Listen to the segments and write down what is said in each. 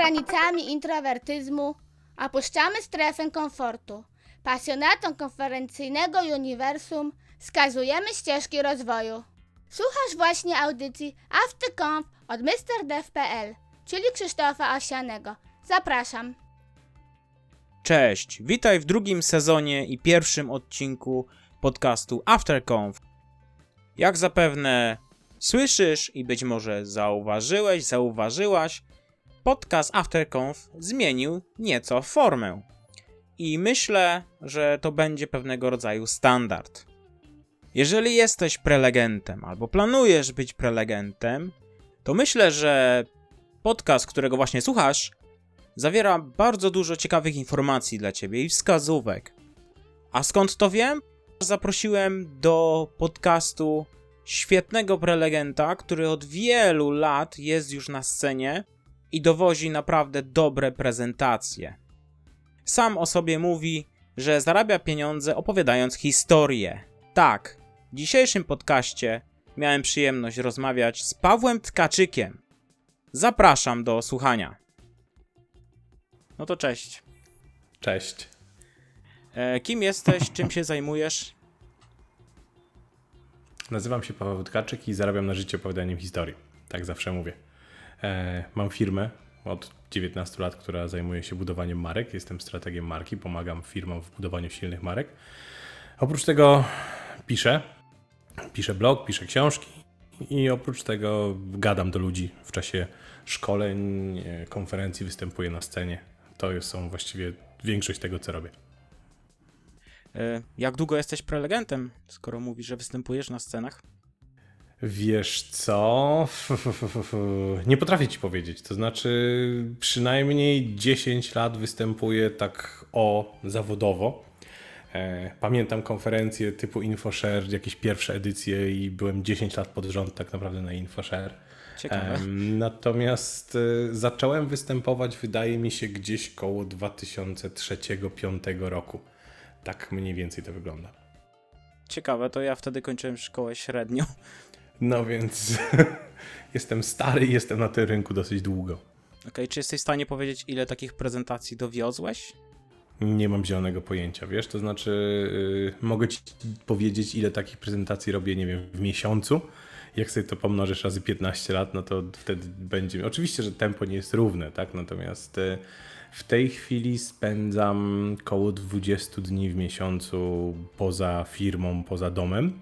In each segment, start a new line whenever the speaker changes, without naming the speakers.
Granicami introwertyzmu opuszczamy strefę komfortu. Pasjonatom konferencyjnego uniwersum wskazujemy ścieżki rozwoju. Słuchasz właśnie audycji AfterConf od MrDev.pl, czyli Krzysztofa Osianego. Zapraszam.
Cześć, witaj w drugim sezonie i pierwszym odcinku podcastu AfterConf. Jak zapewne słyszysz i być może zauważyłeś, zauważyłaś, podcast AfterConf zmienił nieco formę. I myślę, że to będzie pewnego rodzaju standard. Jeżeli jesteś prelegentem albo planujesz być prelegentem, to myślę, że podcast, którego właśnie słuchasz, zawiera bardzo dużo ciekawych informacji dla ciebie i wskazówek. A skąd to wiem? Zaprosiłem do podcastu świetnego prelegenta, który od wielu lat jest już na scenie i dowozi naprawdę dobre prezentacje. Sam o sobie mówi, że zarabia pieniądze opowiadając historię. Tak, w dzisiejszym podcaście miałem przyjemność rozmawiać z Pawłem Tkaczykiem. Zapraszam do słuchania. No to cześć.
Cześć.
E, kim jesteś, czym się zajmujesz?
Nazywam się Paweł Tkaczyk i zarabiam na życie opowiadaniem historii. Tak zawsze mówię. E, mam firmę od 19 lat, która zajmuje się budowaniem marek. Jestem strategiem marki, pomagam firmom w budowaniu silnych marek. Oprócz tego piszę. Piszę blog, piszę książki i oprócz tego gadam do ludzi w czasie szkoleń, e, konferencji, występuję na scenie. To są właściwie większość tego, co robię.
E, jak długo jesteś prelegentem, skoro mówisz, że występujesz na scenach?
Wiesz co? Nie potrafię ci powiedzieć. To znaczy, przynajmniej 10 lat występuję tak o zawodowo. E, Pamiętam konferencje typu InfoShare, jakieś pierwsze edycje i byłem 10 lat pod rząd tak naprawdę na InfoShare.
Ciekawe.
Natomiast e, zacząłem występować, wydaje mi się, gdzieś koło 2003-2005 roku. Tak mniej więcej to wygląda.
Ciekawe, to ja wtedy kończyłem szkołę średnią.
No więc jestem stary i jestem na tym rynku dosyć długo.
Okej, czy jesteś w stanie powiedzieć, ile takich prezentacji dowiozłeś?
Nie mam zielonego pojęcia, wiesz? To znaczy, yy, mogę ci powiedzieć, ile takich prezentacji robię, nie wiem, w miesiącu. Jak sobie to pomnożysz razy 15 lat, no to wtedy będzie. Oczywiście, że tempo nie jest równe, tak? Natomiast yy, w tej chwili spędzam koło 20 dni w miesiącu poza firmą, poza domem.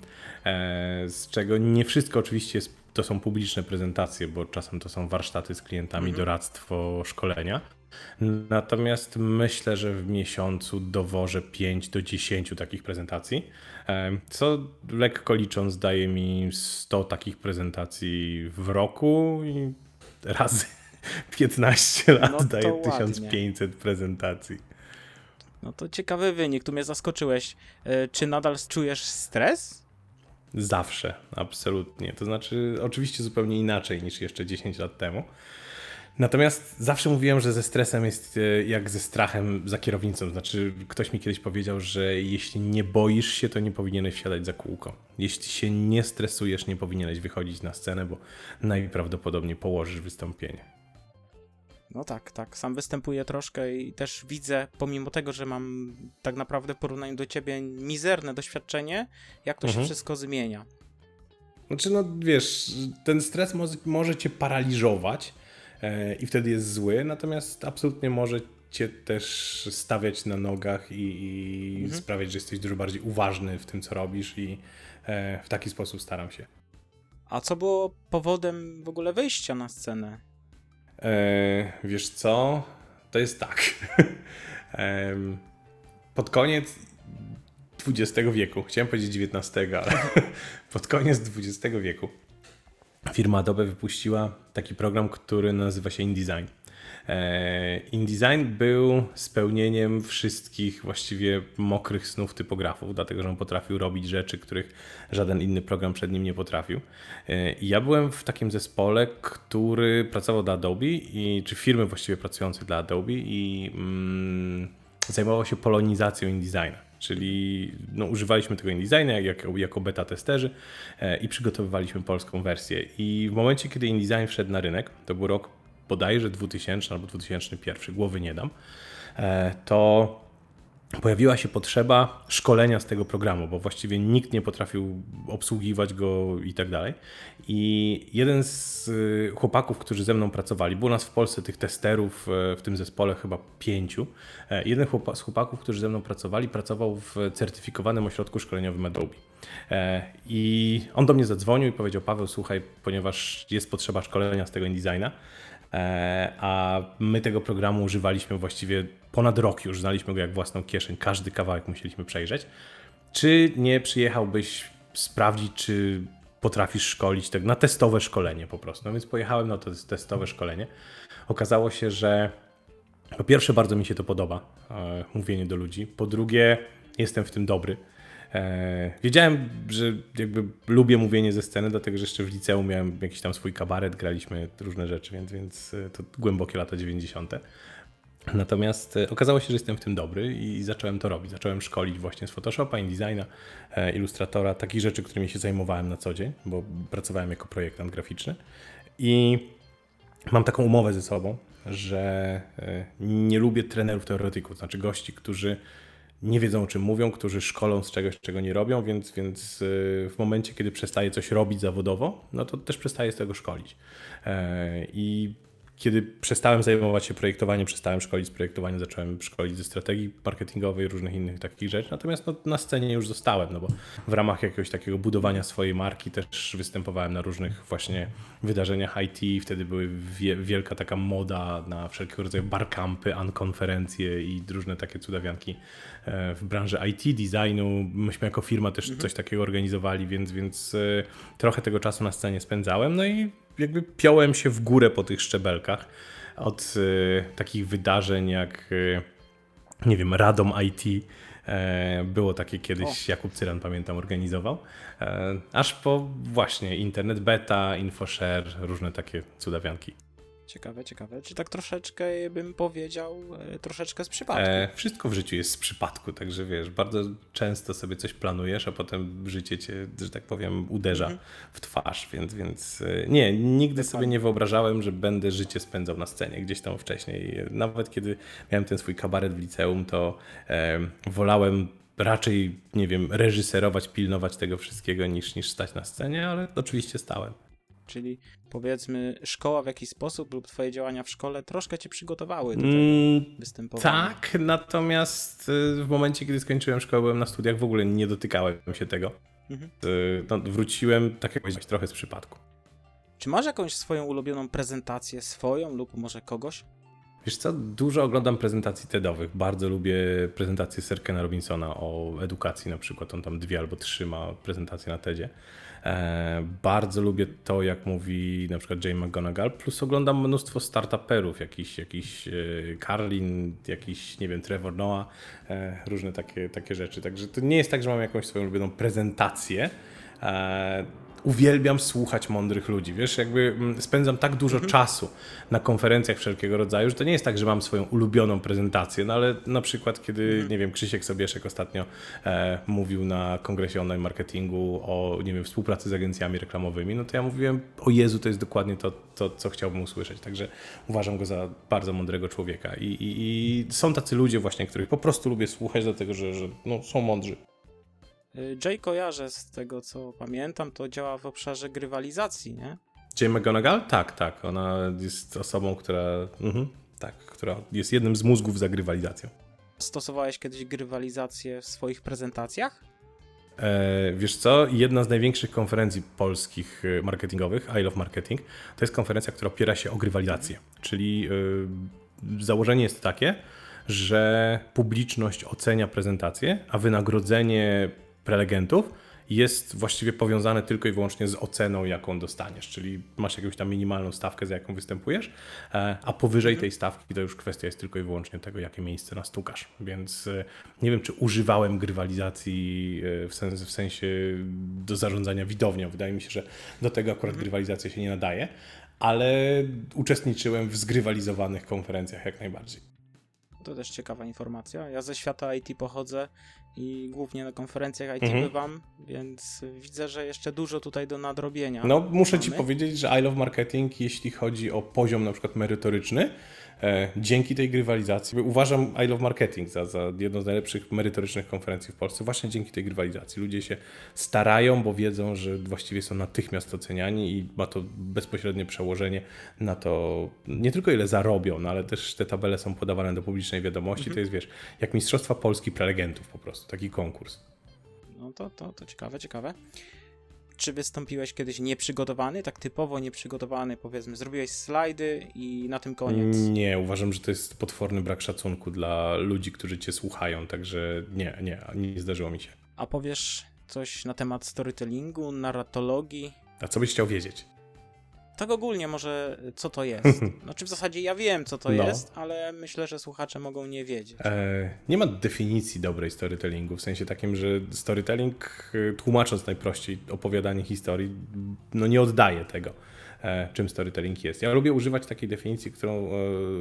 E, z czego nie wszystko oczywiście jest, to są publiczne prezentacje, bo czasem to są warsztaty z klientami, doradztwo, szkolenia. Natomiast myślę, że w miesiącu dowożę 5 do 10 takich prezentacji, e, co lekko licząc daje mi 100 takich prezentacji w roku i razy 15 lat
No
daje
ładnie.
1500 prezentacji.
No to ciekawy wynik, tu mnie zaskoczyłeś. E, Czy nadal czujesz stres?
Zawsze, absolutnie. To znaczy, oczywiście zupełnie inaczej niż jeszcze 10 lat temu. Natomiast zawsze mówiłem, że ze stresem jest e, jak ze strachem za kierownicą. Znaczy, ktoś mi kiedyś powiedział, że jeśli nie boisz się, to nie powinieneś wsiadać za kółko. Jeśli się nie stresujesz, nie powinieneś wychodzić na scenę, bo najprawdopodobniej położysz wystąpienie.
No tak, tak. Sam występuję troszkę i też widzę, pomimo tego, że mam tak naprawdę w porównaniu do ciebie mizerne doświadczenie, jak to
Mhm.
się wszystko zmienia.
Znaczy, no wiesz, ten stres mo- może cię paraliżować e, i wtedy jest zły, natomiast absolutnie może cię też stawiać na nogach i, i sprawiać, że jesteś dużo bardziej uważny w tym, co robisz i e, w taki sposób staram się.
A co było powodem w ogóle wyjścia na scenę?
E, wiesz co? To jest tak. Pod koniec XX wieku, chciałem powiedzieć XIX, ale pod koniec XX wieku firma Adobe wypuściła taki program, który nazywa się InDesign. E, InDesign był spełnieniem wszystkich właściwie mokrych snów typografów, dlatego że on potrafił robić rzeczy, których żaden inny program przed nim nie potrafił. E, I ja byłem w takim zespole, który pracował dla Adobe, i, czy firmy właściwie pracującej dla Adobe i mm, zajmował się polonizacją InDesigna. Czyli no, używaliśmy tego InDesigna jako, jako beta testerzy e, i przygotowywaliśmy polską wersję. I w momencie, kiedy InDesign wszedł na rynek, to był rok bodajże 2000 albo 2001, głowy nie dam, e, to pojawiła się potrzeba szkolenia z tego programu, bo właściwie nikt nie potrafił obsługiwać go i tak dalej. I jeden z y, chłopaków, którzy ze mną pracowali, było nas w Polsce tych testerów e, w tym zespole chyba pięciu. E, Jeden z chłopaków, którzy ze mną pracowali, pracował w certyfikowanym ośrodku szkoleniowym Adobe. E, I on do mnie zadzwonił i powiedział: Paweł, słuchaj, ponieważ jest potrzeba szkolenia z tego InDesigna, E, a my tego programu używaliśmy właściwie ponad rok już, znaliśmy go jak własną kieszeń, każdy kawałek musieliśmy przejrzeć. Czy nie przyjechałbyś sprawdzić, czy potrafisz szkolić tak na testowe szkolenie po prostu? No więc pojechałem na to testowe szkolenie. Okazało się, że po pierwsze bardzo mi się to podoba, e, mówienie do ludzi. Po drugie jestem w tym dobry. E, wiedziałem, że jakby lubię mówienie ze sceny, dlatego że jeszcze w liceum miałem jakiś tam swój kabaret, graliśmy różne rzeczy, więc, więc e, to głębokie lata 90. Natomiast e, okazało się, że jestem w tym dobry i zacząłem to robić. Zacząłem szkolić właśnie z Photoshopa, InDesigna, Illustratora, takich rzeczy, którymi się zajmowałem na co dzień, bo pracowałem jako projektant graficzny. I mam taką umowę ze sobą, że nie lubię trenerów teoretyków, to znaczy gości, którzy nie wiedzą o czym mówią, którzy szkolą z czegoś, czego nie robią, więc, więc e, w momencie, kiedy przestaję coś robić zawodowo, no to też przestaję z tego szkolić. E, I kiedy przestałem zajmować się projektowaniem, przestałem szkolić z projektowania, zacząłem szkolić ze strategii marketingowej, różnych innych takich rzeczy. Natomiast no, na scenie już zostałem, no bo w ramach jakiegoś takiego budowania swojej marki też występowałem na różnych właśnie wydarzeniach IT. Wtedy były wie, wielka taka moda na wszelkiego rodzaju barcampy, konferencje i różne takie cudawianki e, w branży IT, designu. Myśmy jako firma też coś takiego organizowali, więc, więc e, trochę tego czasu na scenie spędzałem. No i jakby piąłem się w górę po tych szczebelkach od y, takich wydarzeń jak, y, nie wiem, Radom IT. E, było takie kiedyś, Jakub Cyran pamiętam, organizował. E, aż po właśnie internet beta, infoshare, różne takie cudawianki.
Ciekawe, ciekawe. Czy tak troszeczkę bym powiedział, e, troszeczkę z przypadku.
E, wszystko w życiu jest z przypadku, także wiesz, bardzo często sobie coś planujesz, a potem życie cię, że tak powiem, uderza w twarz, więc, więc e, nie, nigdy sobie nie wyobrażałem, że będę życie spędzał na scenie gdzieś tam wcześniej. Nawet kiedy miałem ten swój kabaret w liceum, to e, wolałem raczej, nie wiem, reżyserować, pilnować tego wszystkiego niż, niż stać na scenie, ale oczywiście stałem.
Czyli powiedzmy, szkoła w jakiś sposób lub twoje działania w szkole troszkę cię przygotowały do tego
Mm,
występowania.
Tak, natomiast y, w momencie, kiedy skończyłem szkołę, byłem na studiach, w ogóle nie dotykałem się tego.
Mhm.
Y, No, wróciłem, tak jak powiedziałeś, trochę z przypadku.
Czy masz jakąś swoją ulubioną prezentację, swoją lub może kogoś?
Wiesz co, dużo oglądam prezentacji TEDowych. Bardzo lubię prezentację Serkena Robinsona o edukacji na przykład. On tam dwie albo trzy ma prezentacje na TEDzie. E, bardzo lubię to, jak mówi na przykład Jane McGonagall, plus oglądam mnóstwo startuperów, jakiś, jakiś e, Carlin, jakiś, nie wiem, Trevor Noah, e, różne takie, takie rzeczy. Także to nie jest tak, że mam jakąś swoją ulubioną prezentację. Uwielbiam słuchać mądrych ludzi. Wiesz, jakby mm, spędzam tak dużo czasu na konferencjach wszelkiego rodzaju, że to nie jest tak, że mam swoją ulubioną prezentację, no ale na przykład, kiedy, nie wiem, Krzysiek Sobieszek ostatnio e, mówił na kongresie online marketingu o, nie wiem, współpracy z agencjami reklamowymi, no to ja mówiłem, o Jezu, to jest dokładnie to, to co chciałbym usłyszeć. Także uważam go za bardzo mądrego człowieka. I, i, i są tacy ludzie właśnie, których po prostu lubię słuchać, dlatego że, że no, są mądrzy.
Y, Jay kojarzę z tego, co pamiętam, to działa w obszarze grywalizacji, nie?
Jane McGonagall? Tak, tak. Ona jest osobą, która. Mhm, tak, która jest jednym z mózgów za grywalizacją.
Stosowałeś kiedyś grywalizację w swoich prezentacjach?
E, wiesz co? Jedna z największych konferencji polskich e, marketingowych, I Love Marketing, to jest konferencja, która opiera się o grywalizację. Czyli e, założenie jest takie, że publiczność ocenia prezentację, a wynagrodzenie prelegentów jest właściwie powiązane tylko i wyłącznie z oceną, jaką dostaniesz. Czyli masz jakąś tam minimalną stawkę, za jaką występujesz, e, a powyżej tej stawki to już kwestia jest tylko i wyłącznie tego, jakie miejsce nastukasz. Więc e, nie wiem, czy używałem grywalizacji e, w sensie, w sensie do zarządzania widownią. Wydaje mi się, że do tego akurat grywalizacja się nie nadaje, ale uczestniczyłem w zgrywalizowanych konferencjach jak najbardziej.
To też ciekawa informacja. Ja ze świata IT pochodzę i głównie na konferencjach IT
Mhm.
bywam, więc widzę, że jeszcze dużo tutaj do nadrobienia.
No, muszę ci
mamy.
powiedzieć, że I Love Marketing, jeśli chodzi o poziom na przykład merytoryczny, dzięki tej grywalizacji, uważam I Love Marketing za, za jedną z najlepszych merytorycznych konferencji w Polsce, właśnie dzięki tej grywalizacji. Ludzie się starają, bo wiedzą, że właściwie są natychmiast oceniani i ma to bezpośrednie przełożenie na to, nie tylko ile zarobią, no, ale też te tabele są podawane do publicznej wiadomości. To jest, wiesz, jak Mistrzostwa Polski prelegentów po prostu, taki konkurs.
No to, to, to ciekawe, ciekawe. Czy wystąpiłeś kiedyś nieprzygotowany, tak typowo nieprzygotowany, powiedzmy, zrobiłeś slajdy i na tym koniec?
Nie, uważam, że to jest potworny brak szacunku dla ludzi, którzy cię słuchają, także nie, nie, nie zdarzyło mi się.
A powiesz coś na temat storytellingu, narratologii?
A co byś chciał wiedzieć?
Tak ogólnie może, co to jest? Znaczy w zasadzie ja wiem, co to
No.
jest, ale myślę, że słuchacze mogą nie wiedzieć.
E, nie ma definicji dobrej storytellingu, w sensie takim, że storytelling, e, tłumacząc najprościej opowiadanie historii, no nie oddaje tego, e, czym storytelling jest. Ja lubię używać takiej definicji, którą e,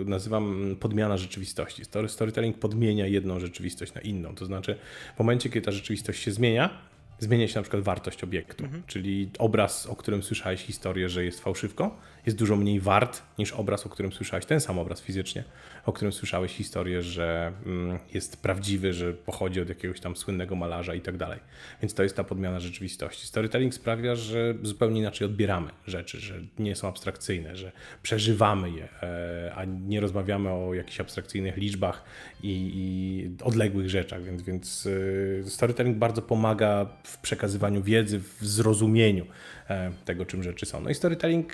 nazywam podmiana rzeczywistości. Story, storytelling podmienia jedną rzeczywistość na inną, to znaczy w momencie, kiedy ta rzeczywistość się zmienia, zmienia się na przykład wartość obiektu, czyli obraz, o którym słyszałeś historię, że jest fałszywką, jest dużo mniej wart niż obraz, o którym słyszałeś, ten sam obraz fizycznie, o którym słyszałeś historię, że mm, jest prawdziwy, że pochodzi od jakiegoś tam słynnego malarza i tak dalej. Więc to jest ta podmiana rzeczywistości. Storytelling sprawia, że zupełnie inaczej odbieramy rzeczy, że nie są abstrakcyjne, że przeżywamy je, e, a nie rozmawiamy o jakichś abstrakcyjnych liczbach i, i odległych rzeczach, więc, więc e, storytelling bardzo pomaga w przekazywaniu wiedzy, w zrozumieniu e, tego, czym rzeczy są. No i storytelling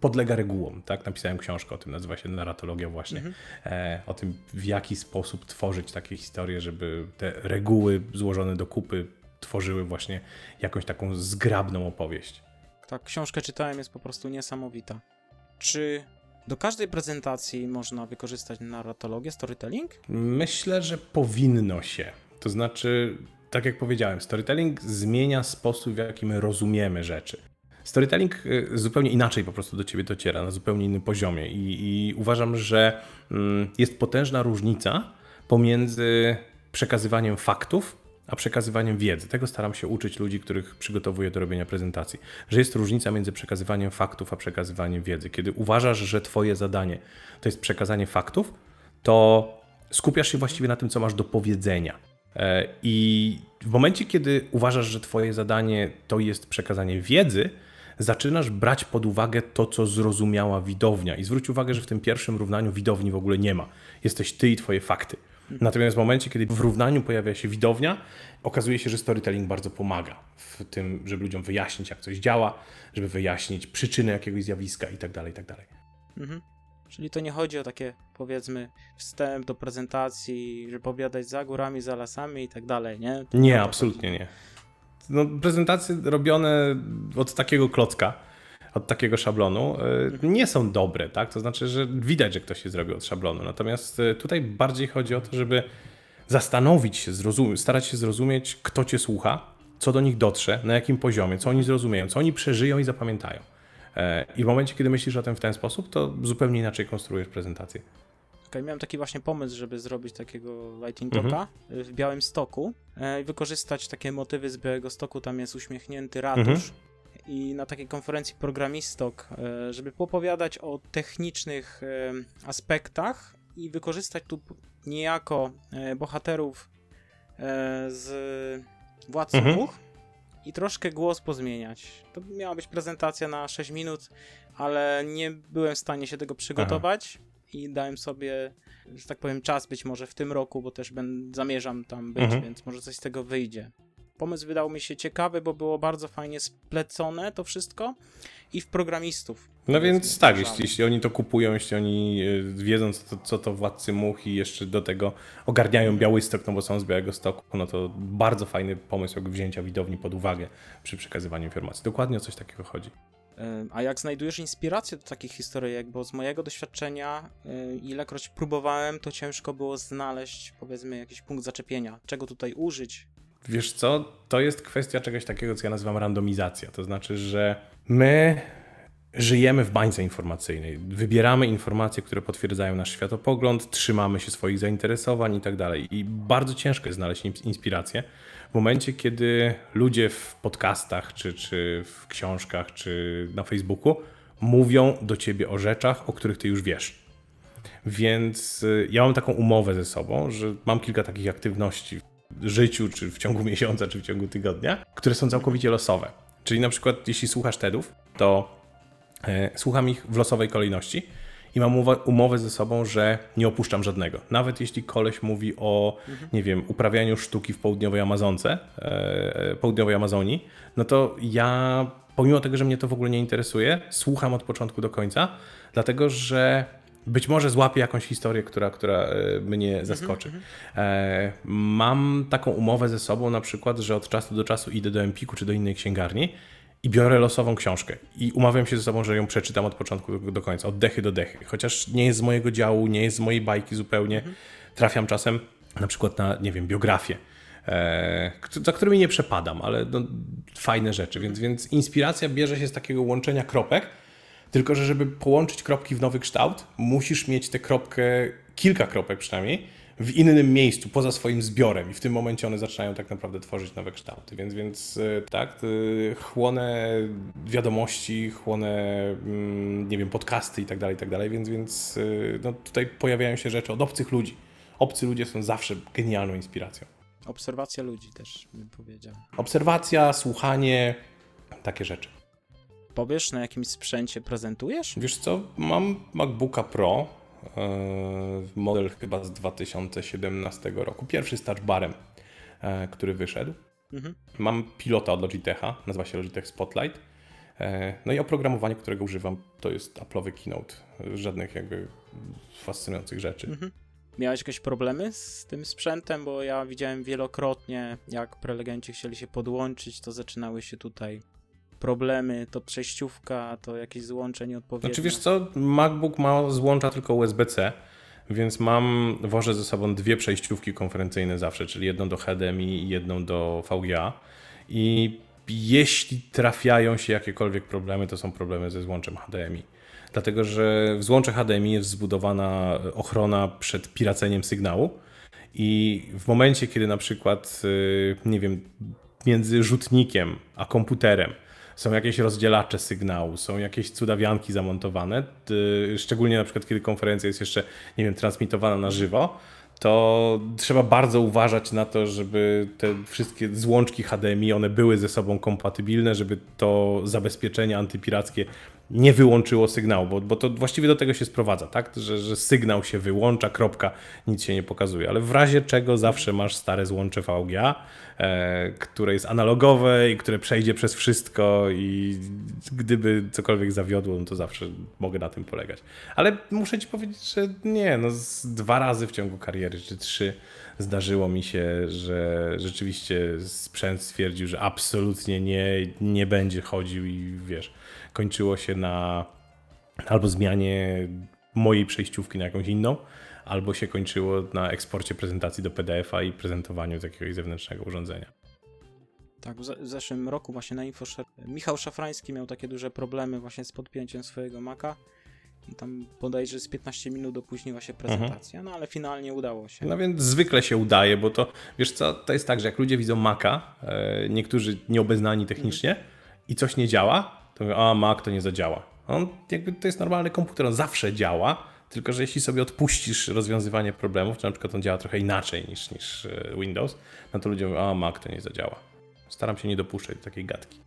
podlega regułom, tak? Napisałem książkę o tym, nazywa się Narratologia właśnie, e, o tym w jaki sposób tworzyć takie historie, żeby te reguły złożone do kupy tworzyły właśnie jakąś taką zgrabną opowieść.
Tak, książkę czytałem, jest po prostu niesamowita. Czy do każdej prezentacji można wykorzystać narratologię, storytelling?
Myślę, że powinno się. To znaczy, tak jak powiedziałem, storytelling zmienia sposób, w jaki my rozumiemy rzeczy. Storytelling y, zupełnie inaczej po prostu do ciebie dociera, na zupełnie innym poziomie i, i uważam, że mm, jest potężna różnica pomiędzy przekazywaniem faktów, a przekazywaniem wiedzy. Tego staram się uczyć ludzi, których przygotowuję do robienia prezentacji. Że jest różnica między przekazywaniem faktów, a przekazywaniem wiedzy. Kiedy uważasz, że twoje zadanie to jest przekazanie faktów, to skupiasz się właściwie na tym, co masz do powiedzenia. E, I w momencie, kiedy uważasz, że Twoje zadanie to jest przekazanie wiedzy, zaczynasz brać pod uwagę to, co zrozumiała widownia. I zwróć uwagę, że w tym pierwszym równaniu widowni w ogóle nie ma. Jesteś Ty i Twoje fakty. Natomiast w momencie, kiedy w równaniu pojawia się widownia, okazuje się, że storytelling bardzo pomaga w tym, żeby ludziom wyjaśnić, jak coś działa, żeby wyjaśnić przyczynę jakiegoś zjawiska itd. itd.
Mhm. Czyli to nie chodzi o takie, powiedzmy, wstęp do prezentacji, że powiadać za górami, za lasami i tak dalej, nie? To
Nie, absolutnie nie. No, prezentacje robione od takiego klocka, od takiego szablonu, y, nie są dobre, tak? To znaczy, że widać, że ktoś się zrobił od szablonu. Natomiast y, tutaj bardziej chodzi o to, żeby zastanowić się, starać się zrozumieć, kto cię słucha, co do nich dotrze, na jakim poziomie, co oni zrozumieją, co oni przeżyją i zapamiętają. E, I w momencie, kiedy myślisz o tym w ten sposób, to zupełnie inaczej konstruujesz prezentację.
Okej, miałem taki właśnie pomysł, żeby zrobić takiego Lightning
Mhm.
Talka y, w Białym Stoku e, i wykorzystać takie motywy z Białego Stoku. Tam jest uśmiechnięty ratusz.
Mhm.
I na takiej konferencji Programistok, e, żeby popowiadać o technicznych e, aspektach i wykorzystać tu niejako bohaterów z Władcy
Mhm.
Much i troszkę głos pozmieniać. To miała być prezentacja na 6 minut, ale nie byłem w stanie się tego przygotować i dałem sobie, że tak powiem, czas być może w tym roku, bo też ben, zamierzam tam być,
Mhm.
więc może coś z tego wyjdzie. Pomysł wydał mi się ciekawy, bo było bardzo fajnie splecone to wszystko i w programistów.
No więc tak, jeśli, jeśli oni to kupują, jeśli oni y, wiedzą, co to, co to Władcy Much i jeszcze do tego ogarniają Białystok, no bo są z Białego Stoku, no to bardzo fajny pomysł jak wzięcia widowni pod uwagę przy przekazywaniu informacji. Dokładnie o coś takiego chodzi.
A jak znajdujesz inspirację do takich historyjek? Bo z mojego doświadczenia, e, ilekroć próbowałem, to ciężko było znaleźć, powiedzmy, jakiś punkt zaczepienia. Czego tutaj użyć?
Wiesz co, to jest kwestia czegoś takiego, co ja nazywam randomizacja. To znaczy, że my żyjemy w bańce informacyjnej. Wybieramy informacje, które potwierdzają nasz światopogląd, trzymamy się swoich zainteresowań i tak dalej. I bardzo ciężko jest znaleźć ins- inspirację w momencie, kiedy ludzie w podcastach, czy, czy w książkach, czy na Facebooku mówią do ciebie o rzeczach, o których ty już wiesz. Więc y, ja mam taką umowę ze sobą, że mam kilka takich aktywności w życiu, czy w ciągu miesiąca, czy w ciągu tygodnia, które są całkowicie losowe. Czyli na przykład, jeśli słuchasz TEDów, to e, słucham ich w losowej kolejności i mam umowę ze sobą, że nie opuszczam żadnego. Nawet jeśli koleś mówi o, nie wiem, uprawianiu sztuki w południowej Amazonce, e, e, południowej Amazonii, no to ja, pomimo tego, że mnie to w ogóle nie interesuje, słucham od początku do końca, dlatego że być może złapię jakąś historię, która, która e, mnie zaskoczy. E, Mam taką umowę ze sobą, na przykład, że od czasu do czasu idę do Empiku czy do innej księgarni i biorę losową książkę. I umawiam się ze sobą, że ją przeczytam od początku do, końca, od dechy do dechy. Chociaż nie jest z mojego działu, nie jest z mojej bajki zupełnie. Trafiam czasem na przykład na, nie wiem, biografię. E, za którymi nie przepadam, ale no, fajne rzeczy. Więc, więc inspiracja bierze się z takiego łączenia kropek, tylko, że żeby połączyć kropki w nowy kształt, musisz mieć tę kropkę, kilka kropek przynajmniej, w innym miejscu, poza swoim zbiorem i w tym momencie one zaczynają tak naprawdę tworzyć nowe kształty. Więc, więc e, tak, e, chłonę wiadomości, chłonę, mm, nie wiem, podcasty i tak dalej, i tak dalej, więc, więc e, no, tutaj pojawiają się rzeczy od obcych ludzi. Obcy ludzie są zawsze genialną inspiracją.
Obserwacja ludzi też bym powiedział.
Obserwacja, słuchanie, takie rzeczy.
Powiesz, na jakim sprzęcie prezentujesz?
Wiesz co, mam MacBooka Pro, model chyba z 2017 roku, pierwszy z touchbarem, e, który wyszedł.
Mhm.
Mam pilota od Logitecha, nazywa się Logitech Spotlight. E, No i oprogramowanie, którego używam, to jest Apple'owy Keynote. Żadnych jakby fascynujących rzeczy.
Mhm. Miałeś jakieś problemy z tym sprzętem? Bo ja widziałem wielokrotnie, jak prelegenci chcieli się podłączyć, to zaczynały się tutaj problemy, to przejściówka, to jakieś złącze nieodpowiednie.
Znaczy wiesz co, MacBook ma złącza tylko USB-C, więc mam, wożę ze sobą dwie przejściówki konferencyjne zawsze, czyli jedną do HDMI i jedną do VGA i jeśli trafiają się jakiekolwiek problemy, to są problemy ze złączem HDMI. Dlatego, że w złącze HDMI jest zbudowana ochrona przed piraceniem sygnału i w momencie, kiedy na przykład, y, nie wiem, między rzutnikiem a komputerem są jakieś rozdzielacze sygnału, są jakieś cudawianki zamontowane, szczególnie na przykład, kiedy konferencja jest jeszcze, nie wiem, transmitowana na żywo, to trzeba bardzo uważać na to, żeby te wszystkie złączki HDMI, one były ze sobą kompatybilne, żeby to zabezpieczenie antypirackie nie wyłączyło sygnału, bo, bo to właściwie do tego się sprowadza, tak? Że, że sygnał się wyłącza, kropka, nic się nie pokazuje, ale w razie czego zawsze masz stare złącze VGA, które jest analogowe i które przejdzie przez wszystko i gdyby cokolwiek zawiodło, no to zawsze mogę na tym polegać. Ale muszę ci powiedzieć, że nie, no dwa razy w ciągu kariery, czy trzy zdarzyło mi się, że rzeczywiście sprzęt stwierdził, że absolutnie nie, nie będzie chodził i wiesz, kończyło się na albo zmianie mojej przejściówki na jakąś inną, albo się kończyło na eksporcie prezentacji do PDF-a i prezentowaniu z jakiegoś zewnętrznego urządzenia.
Tak, w, ze- w zeszłym roku właśnie na InfoShare Michał Szafrański miał takie duże problemy właśnie z podpięciem swojego Maca i tam bodajże z 15 minut opóźniła się prezentacja, no ale finalnie udało się.
No więc zwykle się udaje, bo to, wiesz co, to jest tak, że jak ludzie widzą Maca, e, niektórzy nieobeznani technicznie i coś nie działa, to mówią, a Mac to nie zadziała. On jakby to jest normalny komputer, on zawsze działa, tylko że jeśli sobie odpuścisz rozwiązywanie problemów, to na przykład on działa trochę inaczej niż, niż e, Windows, no to ludzie mówią, a Mac to nie zadziała. Staram się nie dopuszczać do takiej gadki.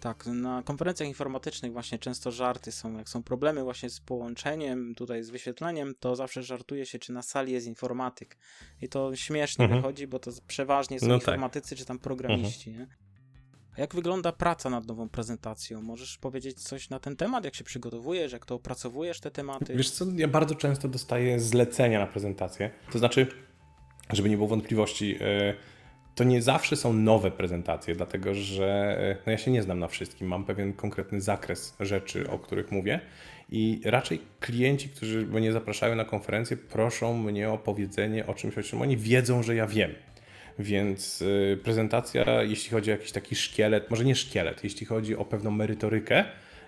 Tak, na konferencjach informatycznych właśnie często żarty są, jak są problemy właśnie z połączeniem, tutaj z wyświetleniem, to zawsze żartuje się, czy na sali jest informatyk. I to śmiesznie
Mhm.
wychodzi, bo to przeważnie są
No tak.
informatycy, czy tam programiści, nie? Jak wygląda praca nad nową prezentacją? Możesz powiedzieć coś na ten temat, jak się przygotowujesz, jak to opracowujesz te tematy?
Wiesz co, ja bardzo często dostaję zlecenia na prezentację. To znaczy, żeby nie było wątpliwości, e, to nie zawsze są nowe prezentacje, dlatego że e, no ja się nie znam na wszystkim. Mam pewien konkretny zakres rzeczy, o których mówię. I raczej klienci, którzy mnie zapraszają na konferencję, proszą mnie o powiedzenie o czymś, o czym oni wiedzą, że ja wiem. Więc y, prezentacja, jeśli chodzi o jakiś taki szkielet, może nie szkielet, jeśli chodzi o pewną merytorykę,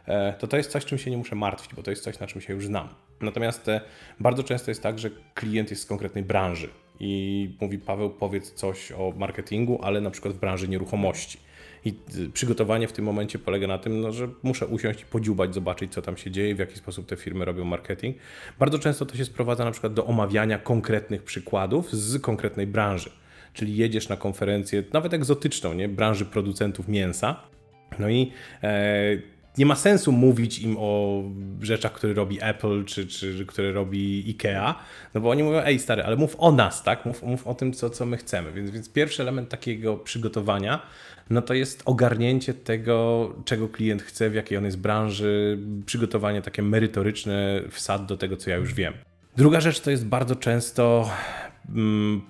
e, to to jest coś, czym się nie muszę martwić, bo to jest coś, na czym się już znam. Natomiast e, bardzo często jest tak, że klient jest z konkretnej branży i mówi Paweł, powiedz coś o marketingu, ale na przykład w branży nieruchomości. I y, przygotowanie w tym momencie polega na tym, no, że muszę usiąść i podziubać, zobaczyć, co tam się dzieje, w jaki sposób te firmy robią marketing. Bardzo często to się sprowadza na przykład do omawiania konkretnych przykładów z konkretnej branży. Czyli jedziesz na konferencję, nawet egzotyczną, nie? branży producentów mięsa, no i e, nie ma sensu mówić im o rzeczach, które robi Apple, czy, czy które robi Ikea, no bo oni mówią, ej stary, ale mów o nas, tak? Mów, mów o tym, co, co my chcemy. Więc, więc pierwszy element takiego przygotowania, no to jest ogarnięcie tego, czego klient chce, w jakiej on jest branży, przygotowanie takie merytoryczne, wsad do tego, co ja już wiem. Druga rzecz to jest bardzo często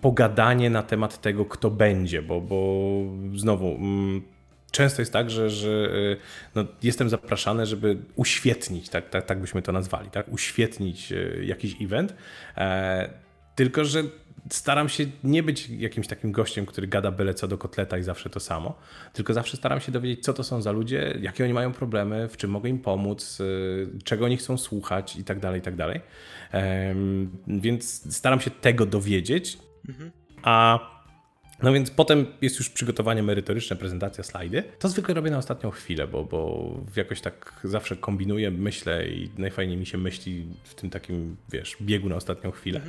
pogadanie na temat tego, kto będzie, bo, bo znowu... Mm, często jest tak, że, że y, no, jestem zapraszany, żeby uświetnić, tak, tak, tak byśmy to nazwali, tak? uświetnić y, jakiś event. E, tylko, że staram się nie być jakimś takim gościem, który gada byle co do kotleta i zawsze to samo, tylko zawsze staram się dowiedzieć, co to są za ludzie, jakie oni mają problemy, w czym mogę im pomóc, y, czego oni chcą słuchać i tak dalej, i tak dalej. Więc staram się tego dowiedzieć, a no więc potem jest już przygotowanie merytoryczne, prezentacja, slajdy. To zwykle robię na ostatnią chwilę, bo, bo jakoś tak zawsze kombinuję, myślę i najfajniej mi się myśli w tym takim, wiesz, biegu na ostatnią chwilę.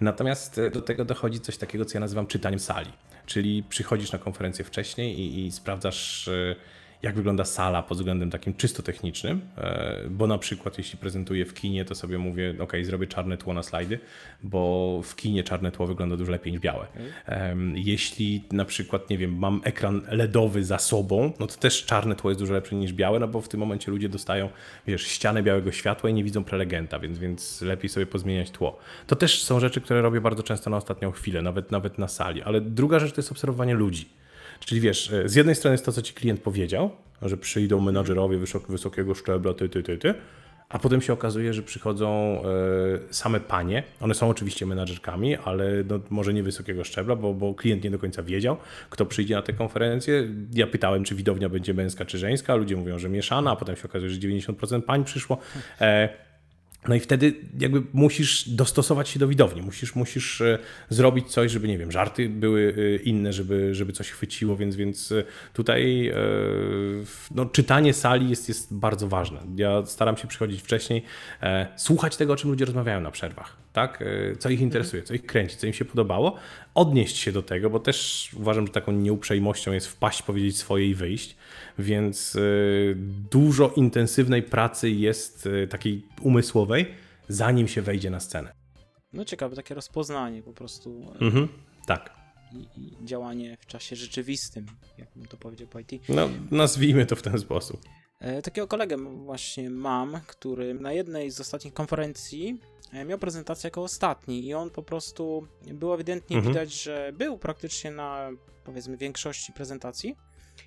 Natomiast do tego dochodzi coś takiego, co ja nazywam czytaniem sali. Czyli przychodzisz na konferencję wcześniej i, i sprawdzasz, y, jak wygląda sala pod względem takim czysto technicznym, e, bo na przykład jeśli prezentuję w kinie, to sobie mówię, ok, zrobię czarne tło na slajdy, bo w kinie czarne tło wygląda dużo lepiej niż białe. Mhm. Jeśli na przykład, nie wiem, mam ekran LEDowy za sobą, no to też czarne tło jest dużo lepsze niż białe, no bo w tym momencie ludzie dostają, wiesz, ścianę białego światła i nie widzą prelegenta, więc, więc lepiej sobie pozmieniać tło. To też są rzeczy, które robię bardzo często na ostatnią chwilę, nawet, nawet na sali, ale druga rzecz to jest obserwowanie ludzi. Czyli wiesz, e, z jednej strony jest to, co ci klient powiedział, że przyjdą menadżerowie wysok, wysokiego szczebla, ty, ty, ty, ty, a potem się okazuje, że przychodzą e, same panie. One są oczywiście menadżerkami, ale no, może nie wysokiego szczebla, bo, bo klient nie do końca wiedział, kto przyjdzie na tę konferencję. Ja pytałem, czy widownia będzie męska, czy żeńska. Ludzie mówią, że mieszana, a potem się okazuje, że 90% pań przyszło. No i wtedy jakby musisz dostosować się do widowni, musisz, musisz e, zrobić coś, żeby, nie wiem, żarty były e, inne, żeby, żeby coś chwyciło, więc, więc e, tutaj no, czytanie sali jest, jest bardzo ważne. Ja staram się przychodzić wcześniej, słuchać tego, o czym ludzie rozmawiają na przerwach, tak? Co ich interesuje, co ich kręci, co im się podobało, odnieść się do tego, bo też uważam, że taką nieuprzejmością jest wpaść, powiedzieć swoje i wyjść, więc dużo intensywnej pracy jest takiej umysłowej, zanim się wejdzie na scenę.
No ciekawe, takie rozpoznanie po prostu.
Mhm, tak.
I, I, działanie w czasie rzeczywistym, jak bym to powiedział po IT.
No, nazwijmy to w ten sposób.
E, takiego kolegę właśnie mam, który na jednej z ostatnich konferencji e, miał prezentację jako ostatni i on po prostu, było ewidentnie mhm. widać, że był praktycznie na powiedzmy większości prezentacji,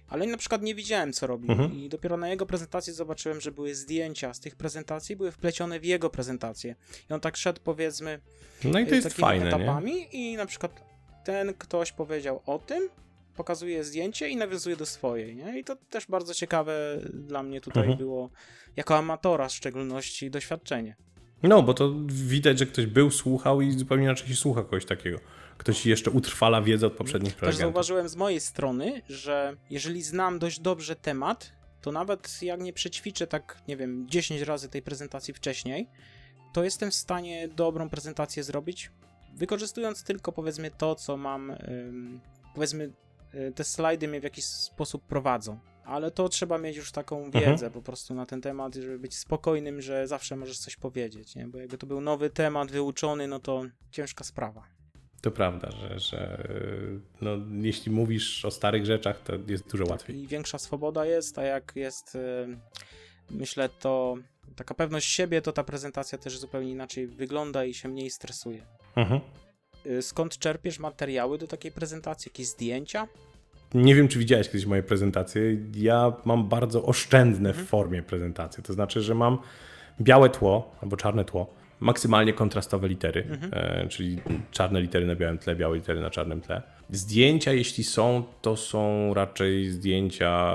ale na przykład nie widziałem, co robił. Mhm. I dopiero na jego prezentacji zobaczyłem, że były zdjęcia z tych prezentacji, były wplecione w jego prezentację. I on tak szedł, powiedzmy,
no i to jest fajne,
etapami
nie?
i na przykład ten ktoś powiedział o tym, pokazuje zdjęcie i nawiązuje do swojej, nie? I to też bardzo ciekawe dla mnie tutaj mhm. było, jako amatora w szczególności, doświadczenie.
No, bo to widać, że ktoś był, słuchał i zupełnie inaczej się słucha kogoś takiego ktoś jeszcze utrwala wiedzę od poprzednich
Też zauważyłem z mojej strony, że jeżeli znam dość dobrze temat, to nawet jak nie przećwiczę tak, nie wiem, 10 razy tej prezentacji wcześniej, to jestem w stanie dobrą prezentację zrobić, wykorzystując tylko powiedzmy to, co mam, powiedzmy y, te slajdy mnie w jakiś sposób prowadzą. Ale to trzeba mieć już taką mhm. wiedzę mhm. po prostu na ten temat, żeby być spokojnym, że zawsze możesz coś powiedzieć, nie? Bo jakby to był nowy temat, wyuczony, no to ciężka sprawa.
To prawda, że, że no, jeśli mówisz o starych rzeczach, to jest dużo
tak,
łatwiej.
I większa swoboda jest, a jak jest, y, myślę, to taka pewność siebie, to ta prezentacja też zupełnie inaczej wygląda i się mniej stresuje. Mhm. Y, skąd czerpiesz materiały do takiej prezentacji? Jakieś zdjęcia?
Nie wiem, czy widziałeś kiedyś moje prezentacje. Ja mam bardzo oszczędne mhm. w formie prezentacje. To znaczy, że mam białe tło albo czarne tło maksymalnie kontrastowe litery, mhm. e, czyli czarne litery na białym tle, białe litery na czarnym tle. Zdjęcia, jeśli są, to są raczej zdjęcia,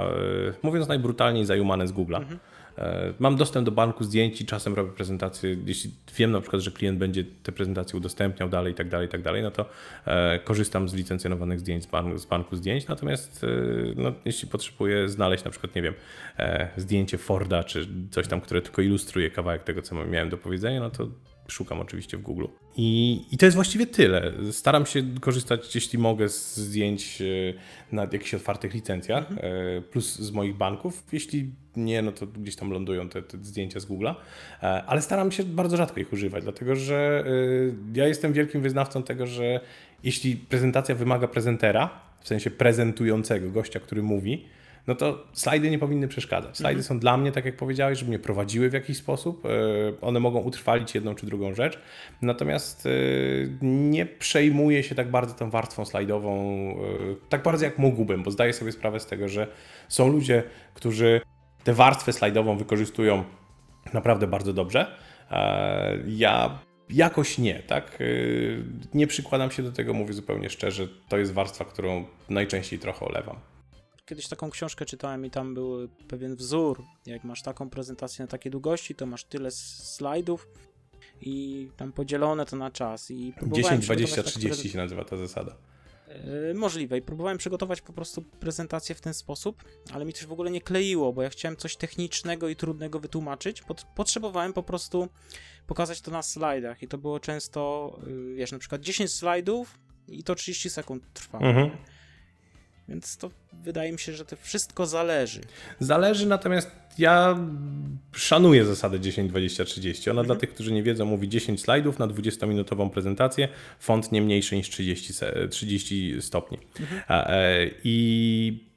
e, mówiąc najbrutalniej, zajumane z Google'a. Mhm. E, Mam dostęp do banku zdjęć i czasem robię prezentacje. Jeśli wiem na przykład, że klient będzie te prezentacje udostępniał dalej i tak dalej, i tak dalej, no to e, korzystam z licencjonowanych zdjęć z, ban z banku zdjęć. Natomiast e, no, jeśli potrzebuję znaleźć na przykład, nie wiem, zdjęcie Forda czy coś tam, które tylko ilustruje kawałek tego, co miałem do powiedzenia, no to szukam oczywiście w Google. I, I to jest właściwie tyle. Staram się korzystać, jeśli mogę, z zdjęć e, na jakichś otwartych licencjach, e, plus z moich banków. Jeśli nie, no to gdzieś tam lądują te, te zdjęcia z Google'a, E, ale staram się bardzo rzadko ich używać, dlatego że ja jestem wielkim wyznawcą tego, że jeśli prezentacja wymaga prezentera, w sensie prezentującego, gościa, który mówi, no to slajdy nie powinny przeszkadzać. Slajdy są dla mnie, tak jak powiedziałeś, żeby mnie prowadziły w jakiś sposób. E, One mogą utrwalić jedną czy drugą rzecz, natomiast e, nie przejmuję się tak bardzo tą warstwą slajdową, e, tak bardzo jak mógłbym, bo zdaję sobie sprawę z tego, że są ludzie, którzy tę warstwę slajdową wykorzystują naprawdę bardzo dobrze. Ja jakoś nie, tak? Nie przykładam się do tego, mówię zupełnie szczerze. To jest warstwa, którą najczęściej trochę olewam.
Kiedyś taką książkę czytałem i tam był pewien wzór. Jak masz taką prezentację na takiej długości, to masz tyle slajdów i tam podzielone to na czas. I próbowałem
10,
przygotować
20,
taką
30 się nazywa ta zasada.
Yy, możliwe. I próbowałem przygotować po prostu prezentację w ten sposób, ale mi też w ogóle nie kleiło, bo ja chciałem coś technicznego i trudnego wytłumaczyć. Pot- potrzebowałem po prostu pokazać to na slajdach i to było często, yy, wiesz, na przykład 10 slajdów i to 30 sekund trwało.
Mhm.
Więc to wydaje mi się, że to wszystko zależy.
Zależy, natomiast ja szanuję zasadę 10, 20, 30. Ona dla tych, którzy nie wiedzą, mówi 10 slajdów na 20-minutową prezentację, font nie mniejszy niż 30, se- 30 stopni. A, e, I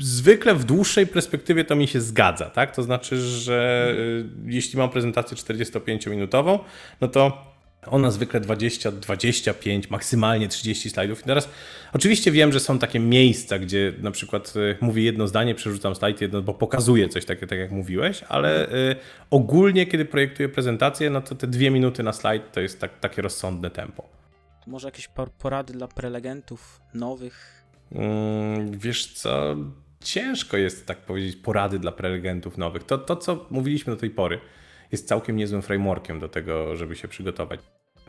zwykle w dłuższej perspektywie to mi się zgadza, tak? To znaczy, że y, jeśli mam prezentację 45-minutową, no to ona zwykle 20, 25, maksymalnie 30 slajdów. I teraz oczywiście wiem, że są takie miejsca, gdzie na przykład y, mówię jedno zdanie, przerzucam slajd jedno, bo pokazuję coś takie, tak jak mówiłeś, ale y, ogólnie, kiedy projektuję prezentację, no to te dwie minuty na slajd to jest tak, takie rozsądne tempo.
Może jakieś por- porady dla prelegentów nowych?
Mm, Wiesz co, ciężko jest tak powiedzieć porady dla prelegentów nowych. To, to, co mówiliśmy do tej pory, jest całkiem niezłym frameworkiem do tego, żeby się przygotować.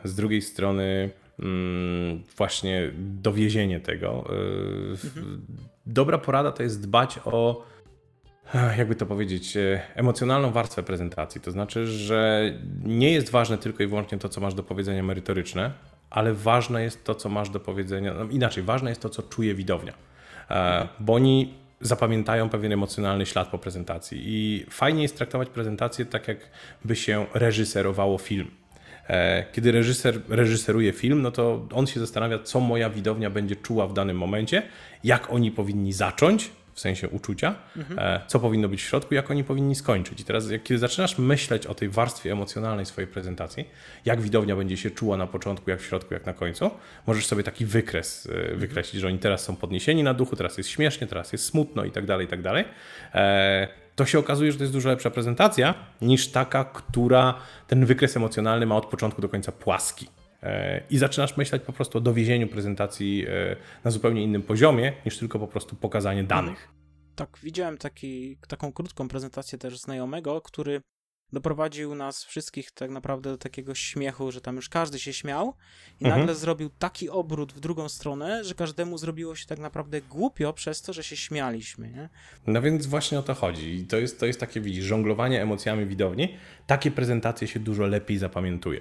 Z drugiej strony mm, właśnie dowiezienie tego. w- Dobra porada to jest dbać o jakby to powiedzieć, e, emocjonalną warstwę prezentacji. To znaczy, że nie jest ważne tylko i wyłącznie to, co masz do powiedzenia merytoryczne, ale ważne jest to, co masz do powiedzenia, no inaczej, ważne jest to, co czuje widownia, E, bo oni zapamiętają pewien emocjonalny ślad po prezentacji i fajnie jest traktować prezentację tak, jakby się reżyserowało film. E, Kiedy reżyser reżyseruje film, no to on się zastanawia, co moja widownia będzie czuła w danym momencie, jak oni powinni zacząć, w sensie uczucia, e, co powinno być w środku, jak oni powinni skończyć. I teraz, jak, kiedy zaczynasz myśleć o tej warstwie emocjonalnej swojej prezentacji, jak widownia będzie się czuła na początku, jak w środku, jak na końcu, możesz sobie taki wykres e, wykreślić, że oni teraz są podniesieni na duchu, teraz jest śmiesznie, teraz jest smutno i tak dalej, i tak dalej. To się okazuje, że to jest dużo lepsza prezentacja niż taka, która ten wykres emocjonalny ma od początku do końca płaski. E, I zaczynasz myśleć po prostu o dowiezieniu prezentacji e, na zupełnie innym poziomie, niż tylko po prostu pokazanie danych.
Tak, widziałem taki, taką krótką prezentację też znajomego, który doprowadził nas wszystkich tak naprawdę do takiego śmiechu, że tam już każdy się śmiał i
Mhm.
nagle zrobił taki obrót w drugą stronę, że każdemu zrobiło się tak naprawdę głupio przez to, że się śmialiśmy, nie?
No więc właśnie o to chodzi. I to jest, to jest takie, widzisz, żonglowanie emocjami widowni. Takie prezentacje się dużo lepiej zapamiętuje.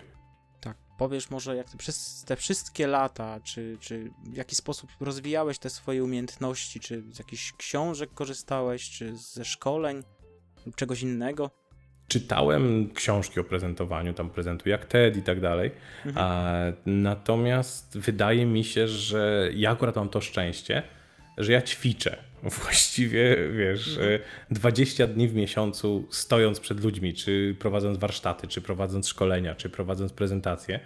Tak, powiesz może jak ty przez te wszystkie lata, czy, czy w jaki sposób rozwijałeś te swoje umiejętności, czy z jakichś książek korzystałeś, czy ze szkoleń lub czegoś innego?
Czytałem książki o prezentowaniu, tam prezentuję jak TED i tak dalej. A, natomiast wydaje mi się, że ja akurat mam to szczęście, że ja ćwiczę. Właściwie, wiesz, e, 20 dni w miesiącu stojąc przed ludźmi, czy prowadząc warsztaty, czy prowadząc szkolenia, czy prowadząc prezentacje,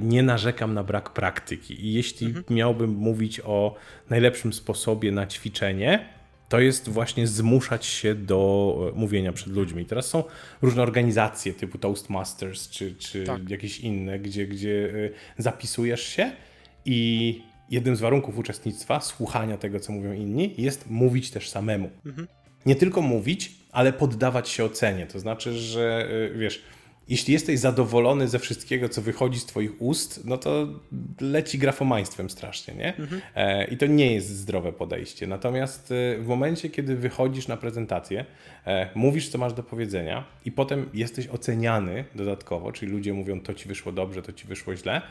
nie narzekam na brak praktyki. I jeśli miałbym mówić o najlepszym sposobie na ćwiczenie, to jest właśnie zmuszać się do e, mówienia przed ludźmi. Teraz są różne organizacje typu Toastmasters czy, czy
Tak.
jakieś inne, gdzie, gdzie e, zapisujesz się i jednym z warunków uczestnictwa, słuchania tego, co mówią inni, jest mówić też samemu. Nie tylko mówić, ale poddawać się ocenie. To znaczy, że y, wiesz, jeśli jesteś zadowolony ze wszystkiego, co wychodzi z Twoich ust, no to leci grafomaństwem strasznie, nie? E, I to nie jest zdrowe podejście. Natomiast e, w momencie, kiedy wychodzisz na prezentację, e, mówisz, co masz do powiedzenia, i potem jesteś oceniany dodatkowo, czyli ludzie mówią, to ci wyszło dobrze, to ci wyszło źle.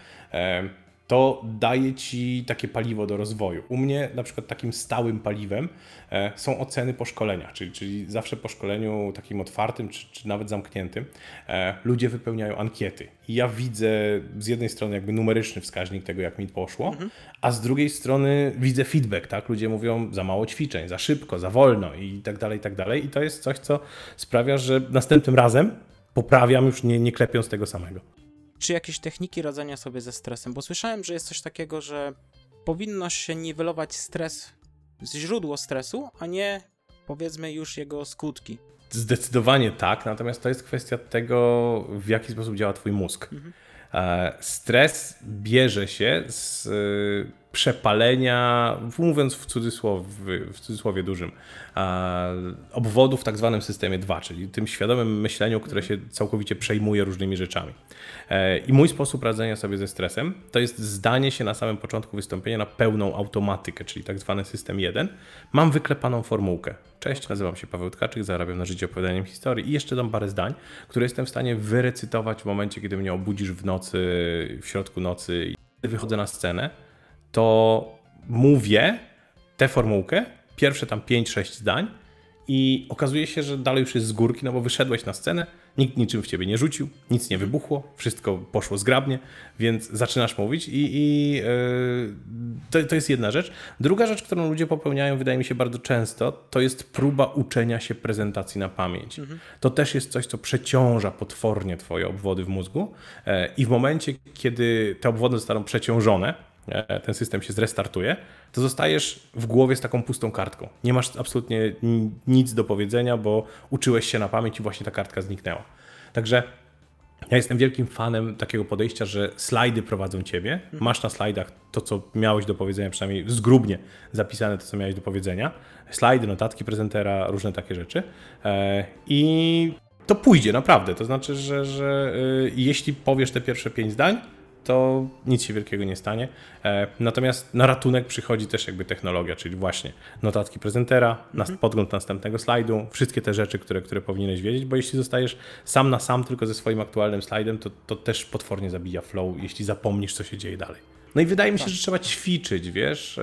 To daje ci takie paliwo do rozwoju. U mnie na przykład takim stałym paliwem e, są oceny po szkoleniach, czyli, czyli zawsze po szkoleniu takim otwartym czy, czy nawet zamkniętym e, ludzie wypełniają ankiety. I ja widzę z jednej strony jakby numeryczny wskaźnik tego, jak mi poszło, a z drugiej strony widzę feedback, tak? Ludzie mówią za mało ćwiczeń, za szybko, za wolno i tak dalej, i tak dalej. I to jest coś, co sprawia, że następnym razem poprawiam już nie, nie klepiąc tego samego.
Czy jakieś techniki radzenia sobie ze stresem? Bo słyszałem, że jest coś takiego, że powinno się niwelować stres, źródło stresu, a nie powiedzmy już jego skutki.
Zdecydowanie tak, natomiast to jest kwestia tego, w jaki sposób działa Twój mózg. E, Stres bierze się z przepalenia, mówiąc w cudzysłowie, w cudzysłowie dużym, obwodów w tak zwanym systemie 2, czyli tym świadomym myśleniu, które się całkowicie przejmuje różnymi rzeczami. E, I mój sposób radzenia sobie ze stresem to jest zdanie się na samym początku wystąpienia na pełną automatykę, czyli tak zwany system 1. Mam wyklepaną formułkę. Cześć, nazywam się Paweł Tkaczyk, zarabiam na życie opowiadaniem historii i jeszcze dam parę zdań, które jestem w stanie wyrecytować w momencie, kiedy mnie obudzisz w nocy, w środku nocy kiedy wychodzę na scenę, to mówię tę formułkę, pierwsze tam 5-6 zdań i okazuje się, że dalej już jest z górki, no bo wyszedłeś na scenę, nikt niczym w ciebie nie rzucił, nic nie wybuchło, wszystko poszło zgrabnie, więc zaczynasz mówić i, i yy, to, to jest jedna rzecz. Druga rzecz, którą ludzie popełniają, wydaje mi się bardzo często, to jest próba uczenia się prezentacji na pamięć. To też jest coś, co przeciąża potwornie twoje obwody w mózgu e, i w momencie, kiedy te obwody zostaną przeciążone, ten system się zrestartuje, to zostajesz w głowie z taką pustą kartką. Nie masz absolutnie ni- nic do powiedzenia, bo uczyłeś się na pamięć i właśnie ta kartka zniknęła. Także ja jestem wielkim fanem takiego podejścia, że slajdy prowadzą ciebie. Masz na slajdach to, co miałeś do powiedzenia, przynajmniej zgrubnie zapisane to, co miałeś do powiedzenia. Slajdy, notatki prezentera, różne takie rzeczy. E, I to pójdzie, naprawdę. To znaczy, że, że y, jeśli powiesz te pierwsze pięć zdań, to nic się wielkiego nie stanie. E, Natomiast na ratunek przychodzi też jakby technologia, czyli właśnie notatki prezentera, nas, podgląd następnego slajdu, wszystkie te rzeczy, które, które powinieneś wiedzieć, bo jeśli zostajesz sam na sam tylko ze swoim aktualnym slajdem, to, to też potwornie zabija flow, jeśli zapomnisz, co się dzieje dalej. No i wydaje mi się, że trzeba ćwiczyć, wiesz, e,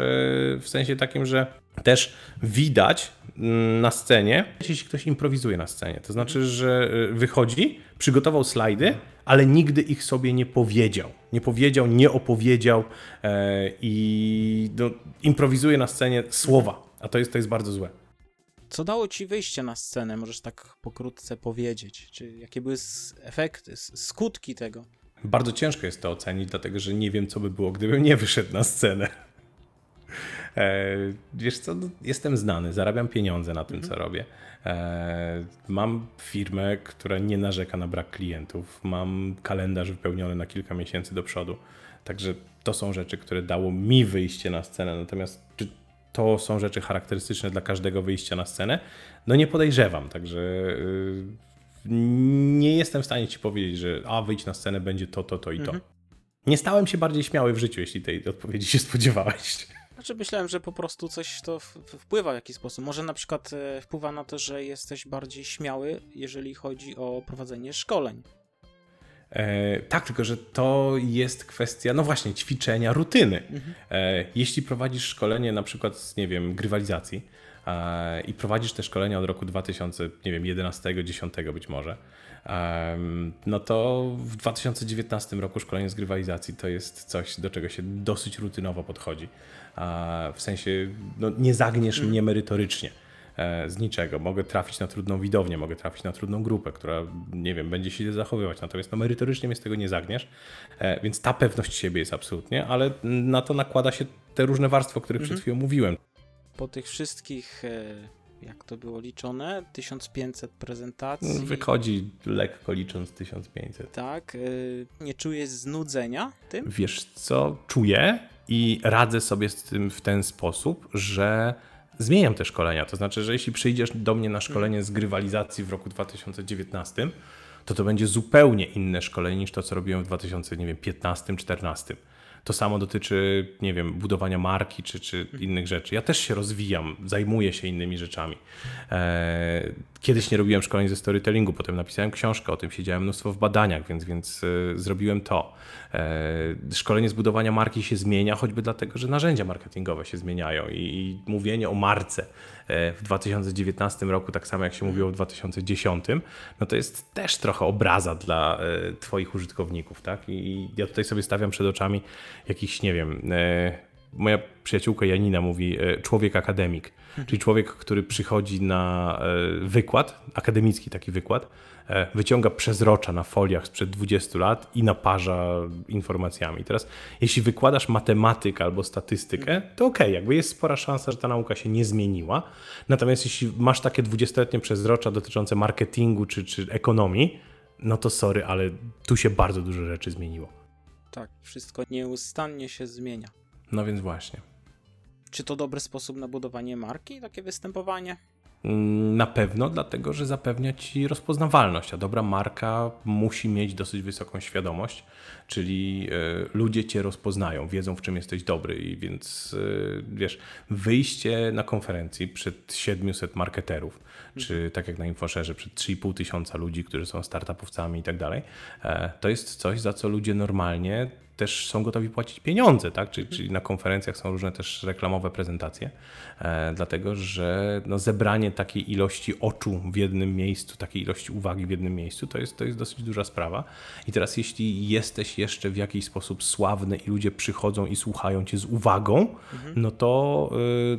w sensie takim, że też widać mm, na scenie, jeśli ktoś improwizuje na scenie. To znaczy, że e, wychodzi, przygotował slajdy, ale nigdy ich sobie nie powiedział. Nie powiedział, nie opowiedział e, i no, improwizuje na scenie słowa, a to jest, to jest bardzo złe.
Co dało ci wyjście na scenę? Możesz tak pokrótce powiedzieć. Czy jakie były efekty, skutki tego?
Bardzo ciężko jest to ocenić, dlatego że nie wiem, co by było, gdybym nie wyszedł na scenę. E, wiesz co, no, jestem znany, zarabiam pieniądze na tym, co robię. E, mam firmę, która nie narzeka na brak klientów. Mam kalendarz wypełniony na kilka miesięcy do przodu. Także to są rzeczy, które dało mi wyjście na scenę. Natomiast czy to są rzeczy charakterystyczne dla każdego wyjścia na scenę? No nie podejrzewam, także y, nie jestem w stanie ci powiedzieć, że a wyjść na scenę będzie to, to, to i to. Nie stałem się bardziej śmiały w życiu, jeśli tej odpowiedzi się spodziewałeś.
Znaczy myślałem, że po prostu coś to wpływa w jakiś sposób. Może na przykład e, wpływa na to, że jesteś bardziej śmiały, jeżeli chodzi o prowadzenie szkoleń.
E, tak, tylko że to jest kwestia, no właśnie, ćwiczenia, rutyny. E, jeśli prowadzisz szkolenie na przykład z, nie wiem, grywalizacji e, i prowadzisz te szkolenia od roku 2000, nie wiem, 11, 10 być może, no to w 2019 roku szkolenie z grywalizacji to jest coś, do czego się dosyć rutynowo podchodzi. W sensie, no, nie zagniesz mnie merytorycznie e, z niczego. Mogę trafić na trudną widownię, mogę trafić na trudną grupę, która, nie wiem, będzie się zachowywać. Natomiast no, merytorycznie mnie z tego nie zagniesz, e, więc ta pewność siebie jest absolutnie, ale na to nakłada się te różne warstwy, o których przed chwilą mówiłem.
Po tych wszystkich, e, jak to było liczone, 1500 prezentacji.
Wychodzi lekko licząc 1500.
Tak, e, nie czujesz znudzenia tym?
Wiesz co, czuję i radzę sobie z tym w ten sposób, że zmieniam te szkolenia. To znaczy, że jeśli przyjdziesz do mnie na szkolenie z grywalizacji w roku 2019, to to będzie zupełnie inne szkolenie niż to, co robiłem w 2015-2014. To samo dotyczy, nie wiem, budowania marki czy, czy innych rzeczy. Ja też się rozwijam, zajmuję się innymi rzeczami. Kiedyś nie robiłem szkoleń ze storytellingu, potem napisałem książkę o tym, siedziałem mnóstwo w badaniach, więc, więc e, zrobiłem to. E, Szkolenie z budowania marki się zmienia, choćby dlatego, że narzędzia marketingowe się zmieniają i, i mówienie o marce e, w 2019 roku, tak samo jak się mówiło w 2010, no to jest też trochę obraza dla Twoich użytkowników, tak? I ja tutaj sobie stawiam przed oczami jakiś, nie wiem, moja przyjaciółka Janina mówi e, człowiek akademik, czyli człowiek, który przychodzi na e, wykład, akademicki taki wykład, e, wyciąga przezrocza na foliach sprzed 20 lat i naparza informacjami. Teraz, jeśli wykładasz matematykę albo statystykę, to okej, jakby jest spora szansa, że ta nauka się nie zmieniła. Natomiast jeśli masz takie 20-letnie przezrocza dotyczące marketingu czy, czy ekonomii, no to sorry, ale tu się bardzo dużo rzeczy zmieniło.
Tak, wszystko nieustannie się zmienia.
No więc właśnie.
Czy to dobry sposób na budowanie marki, takie występowanie?
Mm, Na pewno, dlatego że zapewnia ci rozpoznawalność, a dobra marka musi mieć dosyć wysoką świadomość, czyli e, ludzie cię rozpoznają, wiedzą w czym jesteś dobry i więc e, wiesz, wyjście na konferencji przed 700 marketerów, czy tak jak na Infoszerze przed 3,5 tysiąca ludzi, którzy są startupowcami i tak dalej, e, to jest coś, za co ludzie normalnie też są gotowi płacić pieniądze, tak? Czyli, czyli na konferencjach są różne też reklamowe prezentacje, e, dlatego że no, zebranie takiej ilości oczu w jednym miejscu, takiej ilości uwagi w jednym miejscu, to jest, to jest dosyć duża sprawa. I teraz jeśli jesteś jeszcze w jakiś sposób sławny i ludzie przychodzą i słuchają cię z uwagą, no to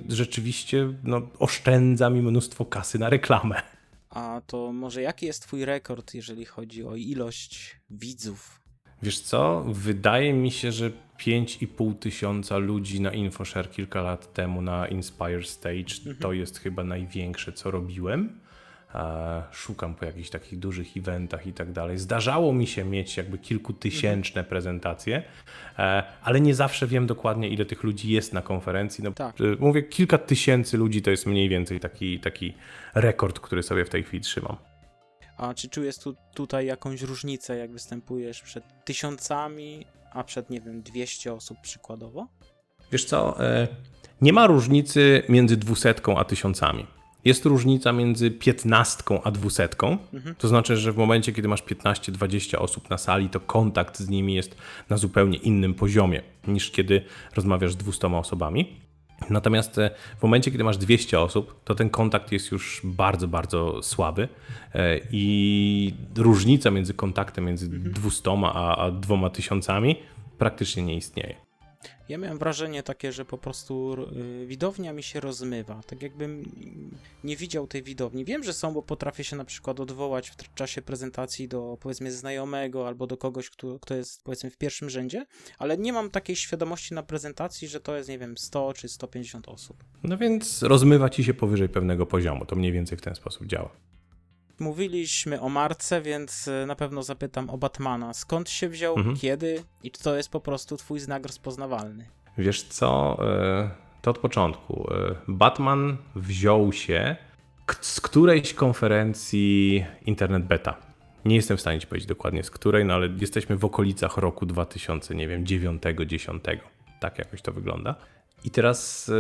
y, rzeczywiście no, oszczędza mi mnóstwo kasy na reklamę.
A to może jaki jest twój rekord, jeżeli chodzi o ilość widzów?
Wiesz co? Wydaje mi się, że 5,5 tysiąca ludzi na InfoShare kilka lat temu na Inspire Stage to jest chyba największe, co robiłem. Szukam po jakichś takich dużych eventach i tak dalej. Zdarzało mi się mieć jakby kilkutysięczne prezentacje, e, ale nie zawsze wiem dokładnie, ile tych ludzi jest na konferencji. No,
Tak.
e, Mówię, kilka tysięcy ludzi to jest mniej więcej taki, taki rekord, który sobie w tej chwili trzymam.
A czy czujesz tu, tutaj jakąś różnicę, jak występujesz przed tysiącami, a przed, nie wiem, 200 osób przykładowo?
Wiesz co, e, nie ma różnicy między dwusetką a tysiącami. Jest różnica między piętnastką a dwusetką. To znaczy, że w momencie, kiedy masz 15-20 osób na sali, to kontakt z nimi jest na zupełnie innym poziomie niż kiedy rozmawiasz z 200 osobami. Natomiast e, w momencie, kiedy masz 200 osób, to ten kontakt jest już bardzo, bardzo słaby e, i różnica między kontaktem między 200 a, a 2000 praktycznie nie istnieje.
Ja miałem wrażenie takie, że po prostu y, widownia mi się rozmywa. Tak jakbym nie widział tej widowni. Wiem, że są, bo potrafię się na przykład odwołać w czasie prezentacji do powiedzmy znajomego albo do kogoś, kto, kto jest powiedzmy w pierwszym rzędzie, ale nie mam takiej świadomości na prezentacji, że to jest, nie wiem, 100 czy 150 osób.
No więc rozmywa ci się powyżej pewnego poziomu. To mniej więcej w ten sposób działa.
Mówiliśmy o marce, więc y, na pewno zapytam o Batmana. Skąd się wziął,
Mhm.
kiedy i czy to jest po prostu twój znak rozpoznawalny?
Wiesz co? e, To od początku. E, Batman wziął się z którejś konferencji Internet Beta. Nie jestem w stanie ci powiedzieć dokładnie z której, no ale jesteśmy w okolicach roku 2000, nie wiem, 9, 10. Tak jakoś to wygląda. I teraz e,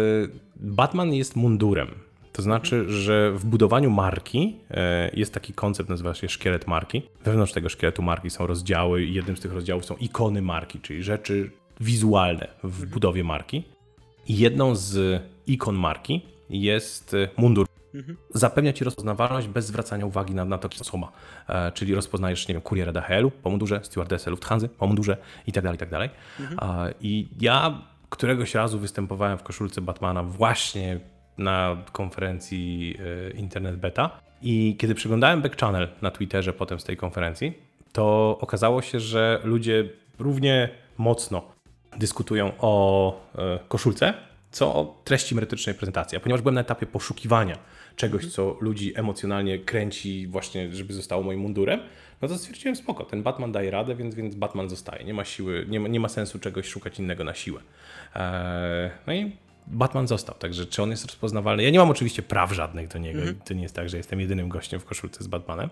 Batman jest mundurem. To znaczy, że w budowaniu marki e, jest taki koncept, nazywa się szkielet marki. Wewnątrz tego szkieletu marki są rozdziały i jednym z tych rozdziałów są ikony marki, czyli rzeczy wizualne w budowie marki. I jedną z ikon marki jest e, mundur. Zapewnia ci rozpoznawalność bez zwracania uwagi na, na to, kim osoba. E, czyli rozpoznajesz, nie wiem, kuriera DHL-u po mundurze, stewardessę Lufthansa po mundurze i tak dalej, i tak dalej. A, I ja któregoś razu występowałem w koszulce Batmana właśnie na konferencji e, Internet Beta i kiedy przeglądałem back channel na Twitterze potem z tej konferencji, to okazało się, że ludzie równie mocno dyskutują o e, koszulce, co o treści merytorycznej prezentacji. A ponieważ byłem na etapie poszukiwania czegoś, co ludzi emocjonalnie kręci właśnie, żeby zostało moim mundurem, no to stwierdziłem spoko, ten Batman daje radę, więc, więc Batman zostaje. Nie ma siły, nie ma, nie ma sensu czegoś szukać innego na siłę. Eee, no i Batman został, także czy on jest rozpoznawalny? Ja nie mam oczywiście praw żadnych do niego
Mhm.
to nie jest tak, że jestem jedynym gościem w koszulce z Batmanem,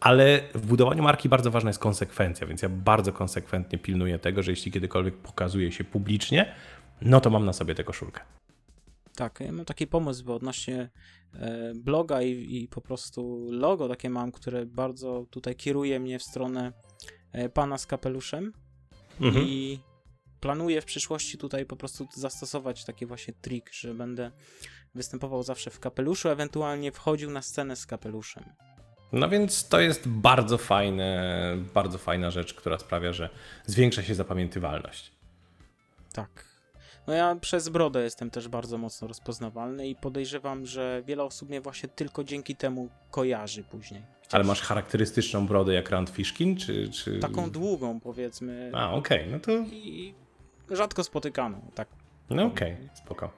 ale w budowaniu marki bardzo ważna jest konsekwencja, więc ja bardzo konsekwentnie pilnuję tego, że jeśli kiedykolwiek pokazuje się publicznie, no to mam na sobie tę koszulkę.
Tak, ja mam taki pomysł, bo odnośnie e, bloga i, i po prostu logo takie mam, które bardzo tutaj kieruje mnie w stronę e, pana z kapeluszem
Mhm.
i planuję w przyszłości tutaj po prostu zastosować taki właśnie trik, że będę występował zawsze w kapeluszu, ewentualnie wchodził na scenę z kapeluszem.
No więc to jest bardzo fajne, bardzo fajna rzecz, która sprawia, że zwiększa się zapamiętywalność.
Tak. No ja przez brodę jestem też bardzo mocno rozpoznawalny i podejrzewam, że wiele osób mnie właśnie tylko dzięki temu kojarzy później.
Ale masz charakterystyczną brodę jak Rand Fishkin, czy... czy...
Taką długą powiedzmy
A, okej, no to...
i rzadko spotykaną, tak.
No okej, spoko.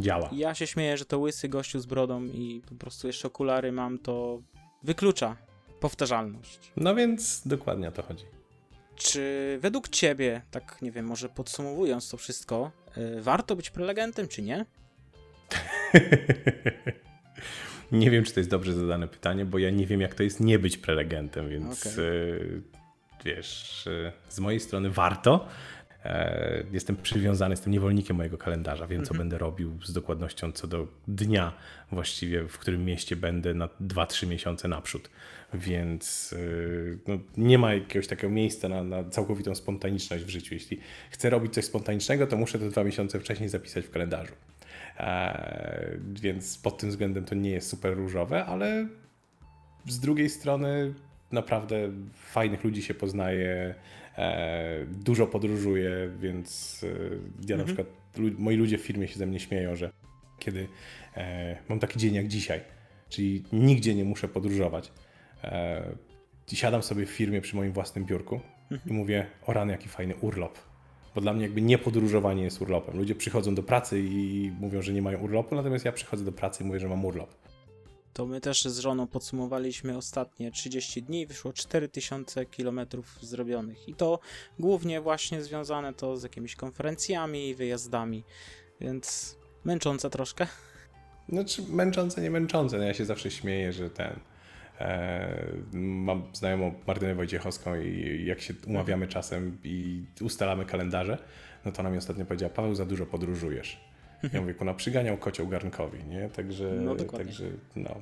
Działa.
Ja się śmieję, że to łysy gościu z brodą i po prostu jeszcze okulary mam, to wyklucza powtarzalność.
No więc dokładnie o to chodzi.
Czy według ciebie, tak nie wiem, może podsumowując to wszystko, y, warto być prelegentem, czy nie?
nie wiem, czy to jest dobrze zadane pytanie, bo ja nie wiem, jak to jest nie być prelegentem, więc
Okej.
y, wiesz, y, z mojej strony warto. E, Jestem przywiązany, jestem niewolnikiem mojego kalendarza, wiem, co będę robił z dokładnością co do dnia właściwie, w którym mieście będę na 2-3 miesiące naprzód. Więc y, no, nie ma jakiegoś takiego miejsca na, na całkowitą spontaniczność w życiu. Jeśli chcę robić coś spontanicznego, to muszę to dwa miesiące wcześniej zapisać w kalendarzu. E, więc pod tym względem to nie jest super różowe, ale z drugiej strony naprawdę fajnych ludzi się poznaje, dużo podróżuję, więc e, ja na przykład, lu- moi ludzie w firmie się ze mnie śmieją, że kiedy e, mam taki dzień jak dzisiaj, czyli nigdzie nie muszę podróżować, e, siadam sobie w firmie przy moim własnym biurku i mówię, o rany, jaki fajny urlop. Bo dla mnie jakby nie podróżowanie jest urlopem. Ludzie przychodzą do pracy i mówią, że nie mają urlopu, natomiast ja przychodzę do pracy i mówię, że mam urlop.
To my też z żoną podsumowaliśmy ostatnie 30 dni, wyszło 4000 km zrobionych. I to głównie właśnie związane to z jakimiś konferencjami, wyjazdami, więc męczące troszkę.
Znaczy męczące, nie męczące. No ja się zawsze śmieję, że ten. E, mam znajomą Martynę Wojciechowską i jak się umawiamy czasem i ustalamy kalendarze, no to ona mi ostatnio powiedziała, Paweł, za dużo podróżujesz. Ja mówię, ona przyganiał kocioł garnkowi, nie? Także,
No,
także no.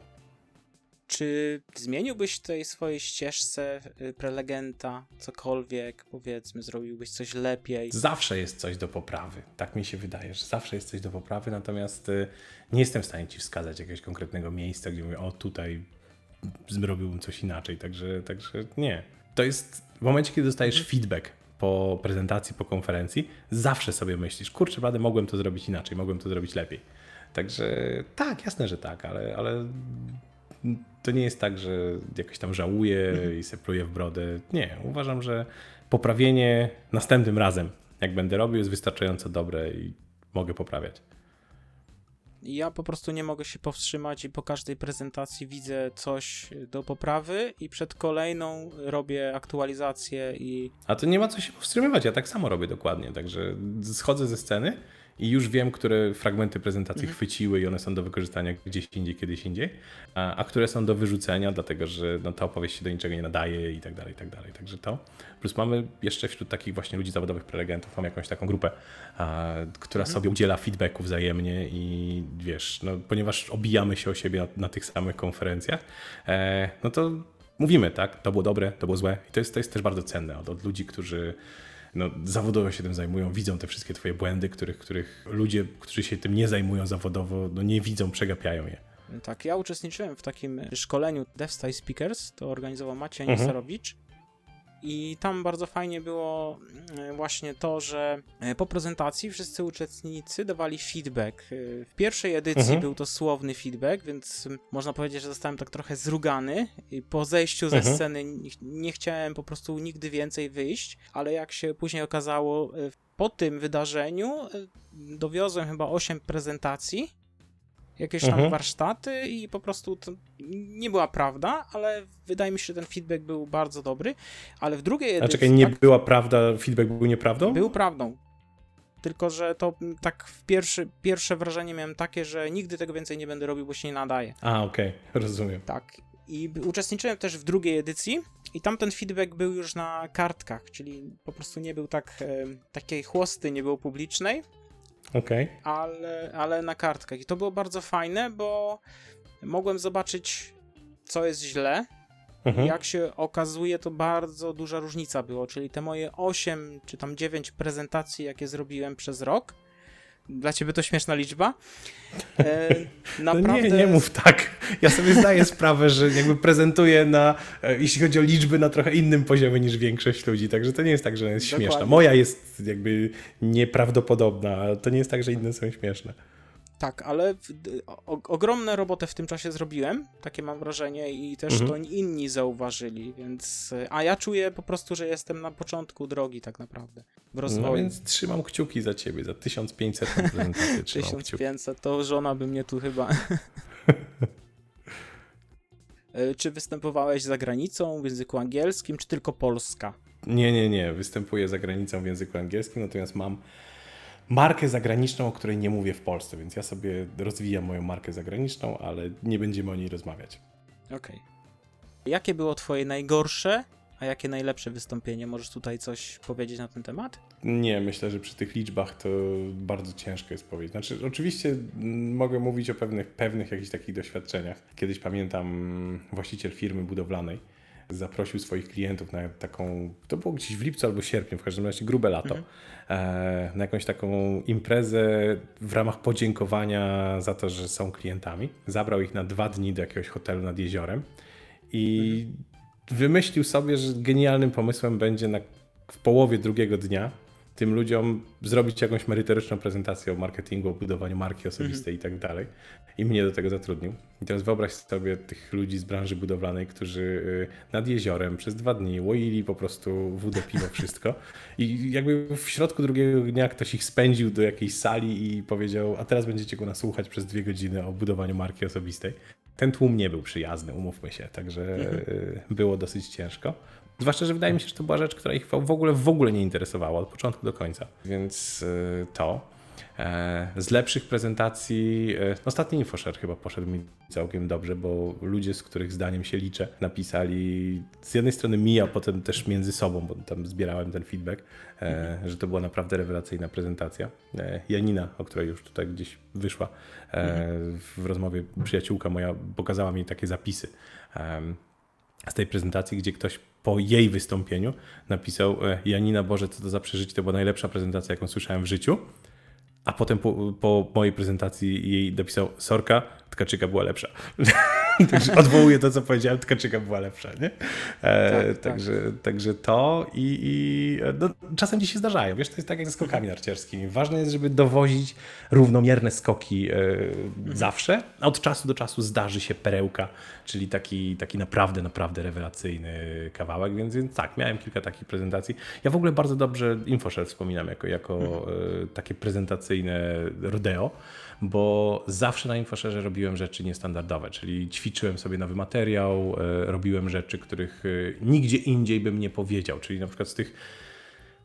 Czy zmieniłbyś tej swojej ścieżce y, prelegenta cokolwiek, powiedzmy, zrobiłbyś coś lepiej?
Zawsze jest coś do poprawy. Tak mi się wydaje, że zawsze jest coś do poprawy, natomiast y, nie jestem w stanie ci wskazać jakiegoś konkretnego miejsca, gdzie mówię, o tutaj zrobiłbym coś inaczej, także, także nie. To jest w momencie, kiedy dostajesz feedback po prezentacji, po konferencji, zawsze sobie myślisz, kurczę, prawda, mogłem to zrobić inaczej, mogłem to zrobić lepiej. Także tak, jasne, że tak, ale, ale to nie jest tak, że jakoś tam żałuję i se pluję w brodę. Nie, uważam, że poprawienie następnym razem, jak będę robił, jest wystarczająco dobre i mogę poprawiać.
Ja po prostu nie mogę się powstrzymać i po każdej prezentacji widzę coś do poprawy i przed kolejną robię aktualizację i
A to nie ma co się powstrzymywać, ja tak samo robię dokładnie, także schodzę ze sceny i już wiem, które fragmenty prezentacji chwyciły i one są do wykorzystania gdzieś indziej, kiedyś indziej, a, a które są do wyrzucenia, dlatego że no, ta opowieść się do niczego nie nadaje i tak dalej, i tak dalej. Także to. Plus mamy jeszcze wśród takich właśnie ludzi zawodowych prelegentów, mam jakąś taką grupę, a, która sobie udziela feedbacku wzajemnie i wiesz, no, ponieważ obijamy się o siebie na, na tych samych konferencjach, e, no to mówimy, tak, to było dobre, to było złe. I to jest, to jest też bardzo cenne od, od ludzi, którzy no, zawodowo się tym zajmują, widzą te wszystkie twoje błędy, których, których ludzie, którzy się tym nie zajmują zawodowo, no nie widzą, przegapiają je.
tak. Ja uczestniczyłem w takim szkoleniu DevStyle Speakers, to organizował Maciej
Mhm.
I tam bardzo fajnie było mm, właśnie to, że e, po prezentacji wszyscy uczestnicy dawali feedback. E, W pierwszej edycji
Mhm.
był to słowny feedback, więc można powiedzieć, że zostałem tak trochę zrugany. Po zejściu ze
Mhm.
sceny nie, chciałem po prostu nigdy więcej wyjść, ale jak się później okazało, e, po tym wydarzeniu dowiozłem chyba 8 prezentacji jakieś tam
Mhm.
warsztaty i po prostu to nie była prawda, ale wydaje mi się, że ten feedback był bardzo dobry, ale w drugiej
A
edycji
czekaj, nie
tak,
była prawda, feedback był nieprawdą?
był prawdą. tylko że to tak w pierwszy, pierwsze wrażenie miałem takie, że nigdy tego więcej nie będę robił, bo się nie nadaje.
A, okej, rozumiem.
Tak. I uczestniczyłem też w drugiej edycji i tam ten feedback był już na kartkach, czyli po prostu nie był tak, takiej chłosty, nie było publicznej,
Okej.
ale, ale na kartkach. I to było bardzo fajne, bo mogłem zobaczyć, co jest źle.
Mhm.
Jak się okazuje, to bardzo duża różnica było, czyli te moje 8 czy tam 9 prezentacji, jakie zrobiłem przez rok. Dla ciebie to śmieszna liczba. E,
No
naprawdę.
nie, nie mów tak. Ja sobie zdaję sprawę, że jakby prezentuję na, e, jeśli chodzi o liczby, na trochę innym poziomie niż większość ludzi, także to nie jest tak, że ona jest
Dokładnie.
śmieszna. Moja jest jakby nieprawdopodobna, ale to nie jest tak, że inne są śmieszne.
Tak, ale w, o, ogromne robotę w tym czasie zrobiłem, takie mam wrażenie, i też
Mhm.
to inni zauważyli, więc. A ja czuję po prostu, że jestem na początku drogi, tak naprawdę. W rozwoju.
No więc trzymam kciuki za ciebie, za 1500 prezentację trzymam kciuki.
1500, to żona by mnie tu chyba. E, Czy występowałeś za granicą w języku angielskim, czy tylko Polska?
Nie, nie, nie. Występuję za granicą w języku angielskim, natomiast mam markę zagraniczną, o której nie mówię w Polsce, więc ja sobie rozwijam moją markę zagraniczną, ale nie będziemy o niej rozmawiać.
Okej. Jakie było Twoje najgorsze, a jakie najlepsze wystąpienie? Możesz tutaj coś powiedzieć na ten temat?
Nie, myślę, że przy tych liczbach to bardzo ciężko jest powiedzieć. Znaczy, oczywiście mogę mówić o pewnych, pewnych jakichś takich doświadczeniach. Kiedyś pamiętam, właściciel firmy budowlanej zaprosił swoich klientów na taką, to było gdzieś w lipcu albo sierpniu, w każdym razie grube lato, e, na jakąś taką imprezę w ramach podziękowania za to, że są klientami. Zabrał ich na dwa dni do jakiegoś hotelu nad jeziorem i wymyślił sobie, że genialnym pomysłem będzie na, w połowie drugiego dnia tym ludziom zrobić jakąś merytoryczną prezentację o marketingu, o budowaniu marki osobistej i tak dalej. I mnie do tego zatrudnił. I teraz wyobraź sobie tych ludzi z branży budowlanej, którzy y, nad jeziorem przez dwa dni łoili po prostu wódę, piwo, wszystko. I jakby w środku drugiego dnia ktoś ich spędził do jakiejś sali i powiedział, a teraz będziecie go nasłuchać przez dwie godziny o budowaniu marki osobistej. Ten tłum nie był przyjazny, umówmy się, także y, było dosyć ciężko. Zwłaszcza, że wydaje mi się, że to była rzecz, która ich w ogóle, w ogóle nie interesowała od początku do końca. Więc y, to. E, Z lepszych prezentacji, e, ostatni InfoShare chyba poszedł mi całkiem dobrze, bo ludzie, z których zdaniem się liczę, napisali z jednej strony mi, a potem też między sobą, bo tam zbierałem ten feedback, e, że to była naprawdę rewelacyjna prezentacja. Janina, o której już tutaj gdzieś wyszła w rozmowie, przyjaciółka moja pokazała mi takie zapisy z tej prezentacji, gdzie ktoś po jej wystąpieniu napisał e, Janina, Boże, co to za przeżycie, to była najlepsza prezentacja, jaką słyszałem w życiu. A potem po, po mojej prezentacji jej napisał Sorka, Tkaczyka była lepsza. także odwołuję to, co powiedziałem, Tkaczyka była lepsza, nie? E,
Tak, tak.
także, także to i, i e, no, czasem ci się zdarzają, wiesz, to jest tak jak ze skokami narciarskimi. Ważne jest, żeby dowozić równomierne skoki e, zawsze, a od czasu do czasu zdarzy się perełka, czyli taki, taki naprawdę, naprawdę rewelacyjny kawałek, więc, więc tak, miałem kilka takich prezentacji. Ja w ogóle bardzo dobrze InfoShare wspominam jako, jako e, takie prezentacyjne rodeo, bo zawsze na InfoShare robiłem rzeczy niestandardowe, czyli ćwiczyłem sobie nowy materiał, e, robiłem rzeczy, których e, nigdzie indziej bym nie powiedział, czyli na przykład z tych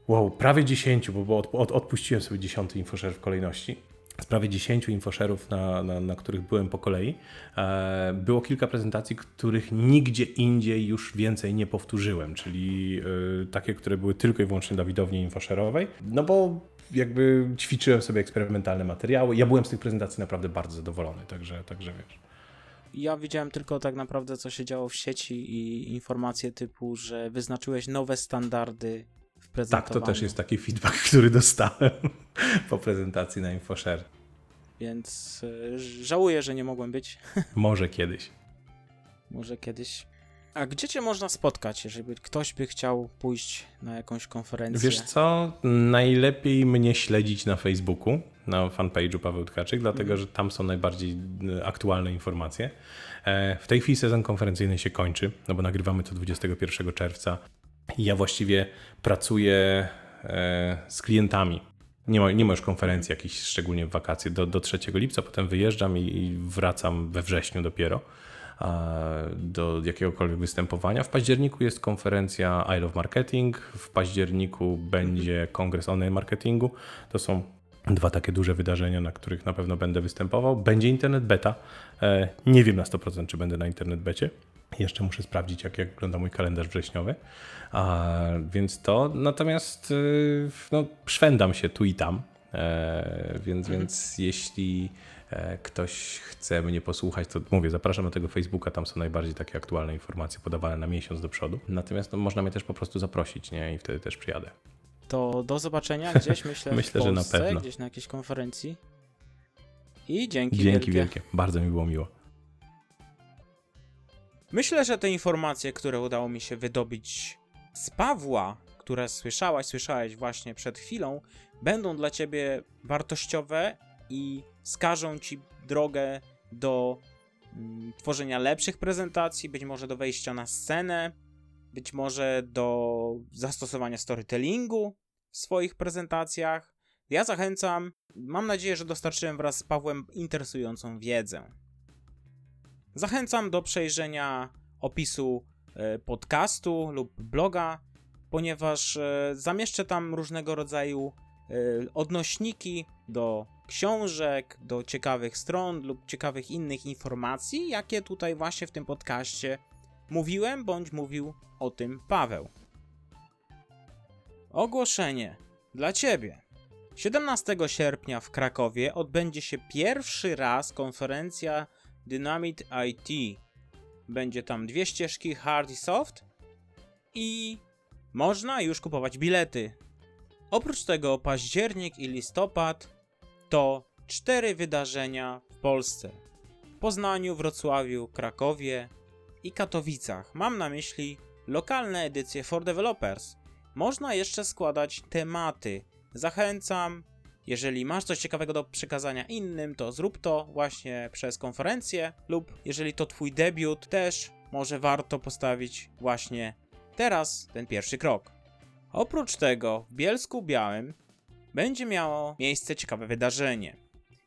wow, prawie 10, bo, od, od, odpuściłem sobie 10 InfoShare w kolejności. Z prawie 10 infoszerów, na, na, na których byłem po kolei, e, było kilka prezentacji, których nigdzie indziej już więcej nie powtórzyłem, czyli e, takie, które były tylko i wyłącznie na widowni infoszerowej, no bo jakby ćwiczyłem sobie eksperymentalne materiały. Ja byłem z tych prezentacji naprawdę bardzo zadowolony, także, także wiesz.
Ja widziałem tylko tak naprawdę, co się działo w sieci i informacje typu, że wyznaczyłeś nowe standardy w
Tak,
prezentowaniu.
to też jest taki feedback, który dostałem po prezentacji na InfoShare.
Więc e, żałuję, że nie mogłem być.
Może kiedyś.
Może kiedyś. A gdzie cię można spotkać, jeżeli ktoś by chciał pójść na jakąś konferencję?
Wiesz co? Najlepiej mnie śledzić na Facebooku, na fanpage'u Paweł Tkaczyk, dlatego że tam są najbardziej e, aktualne informacje. E, W tej chwili sezon konferencyjny się kończy, no bo nagrywamy to 21 czerwca i ja właściwie pracuję e, z klientami. Nie ma, nie ma już konferencji jakichś, szczególnie w wakacje, do, do 3 lipca, potem wyjeżdżam i, i wracam we wrześniu dopiero. E, do jakiegokolwiek występowania. W październiku jest konferencja I Love Marketing, w październiku będzie kongres online marketingu. To są dwa takie duże wydarzenia, na których na pewno będę występował. Będzie internet beta. E, Nie wiem na 100% czy będę na internet becie. Jeszcze muszę sprawdzić, jak, jak wygląda mój kalendarz wrześniowy. A, więc to, natomiast y, no, szwendam się tu i tam. E, więc, więc jeśli ktoś chce mnie posłuchać, to mówię, zapraszam na tego Facebooka, tam są najbardziej takie aktualne informacje podawane na miesiąc do przodu. Natomiast no, można mnie też po prostu zaprosić, nie? I wtedy też przyjadę.
To do zobaczenia gdzieś, myślę,
Myślę,
w
że na
Polsce,
pewno.
gdzieś na jakiejś konferencji. I dzięki,
Dzięki
wielkie.
wielkie. Bardzo mi było miło.
Myślę, że te informacje, które udało mi się wydobyć z Pawła, które słyszałaś, słyszałeś właśnie przed chwilą, będą dla ciebie wartościowe i wskażą ci drogę do mm, tworzenia lepszych prezentacji, być może do wejścia na scenę, być może do zastosowania storytellingu w swoich prezentacjach. Ja zachęcam, mam nadzieję, że dostarczyłem wraz z Pawłem interesującą wiedzę. Zachęcam do przejrzenia opisu e, podcastu lub bloga, ponieważ e, zamieszczę tam różnego rodzaju odnośniki do książek, do ciekawych stron lub ciekawych innych informacji, jakie tutaj właśnie w tym podcaście mówiłem bądź mówił o tym Paweł. Ogłoszenie dla Ciebie. 17 sierpnia w Krakowie odbędzie się pierwszy raz konferencja Dynamit IT. Będzie tam dwie ścieżki hard i soft i można już kupować bilety. Oprócz tego październik i listopad to cztery wydarzenia w Polsce. W Poznaniu, Wrocławiu, Krakowie i Katowicach. Mam na myśli lokalne edycje for developers. Można jeszcze składać tematy. Zachęcam, jeżeli masz coś ciekawego do przekazania innym, to zrób to właśnie przez konferencję, lub jeżeli to Twój debiut, też może warto postawić właśnie teraz ten pierwszy krok. Oprócz tego w Bielsku Białym będzie miało miejsce ciekawe wydarzenie.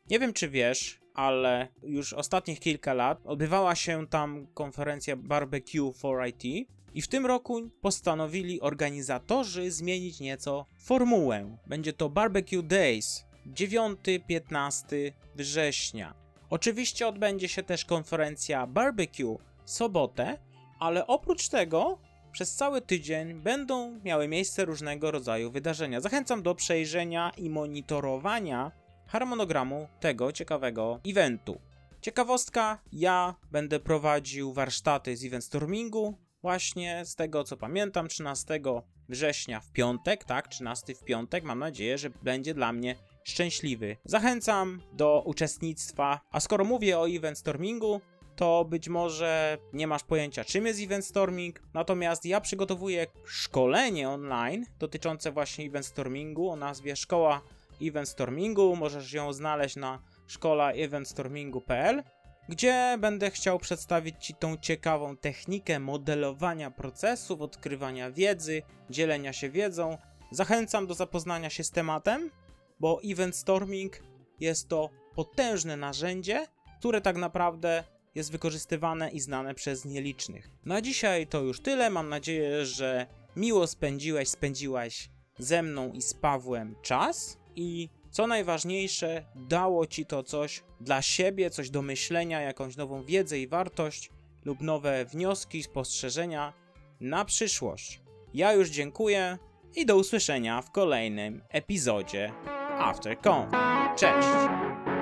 Nie wiem czy wiesz, ale już ostatnich kilka lat odbywała się tam konferencja Barbecue for IT i w tym roku postanowili organizatorzy zmienić nieco formułę. Będzie to Barbecue Days 9-15 września. Oczywiście odbędzie się też konferencja Barbecue sobotę, ale oprócz tego przez cały tydzień będą miały miejsce różnego rodzaju wydarzenia. Zachęcam do przejrzenia i monitorowania harmonogramu tego ciekawego eventu. Ciekawostka, ja będę prowadził warsztaty z event stormingu, właśnie z tego co pamiętam, 13 września w piątek, tak, 13 w piątek, mam nadzieję, że będzie dla mnie szczęśliwy. Zachęcam do uczestnictwa, a skoro mówię o event stormingu, to być może nie masz pojęcia, czym jest event storming. Natomiast ja przygotowuję szkolenie online dotyczące właśnie event stormingu o nazwie Szkoła Event Stormingu. Możesz ją znaleźć na szkola eventstormingu.pl, gdzie będę chciał przedstawić Ci tą ciekawą technikę modelowania procesów, odkrywania wiedzy, dzielenia się wiedzą. Zachęcam do zapoznania się z tematem, bo event storming jest to potężne narzędzie, które tak naprawdę jest wykorzystywane i znane przez nielicznych. Na dzisiaj to już tyle. Mam nadzieję, że miło spędziłeś, spędziłaś ze mną i z Pawłem czas i co najważniejsze, dało ci to coś dla siebie, coś do myślenia, jakąś nową wiedzę i wartość lub nowe wnioski, spostrzeżenia na przyszłość. Ja już dziękuję i do usłyszenia w kolejnym epizodzie AfterCon. Cześć!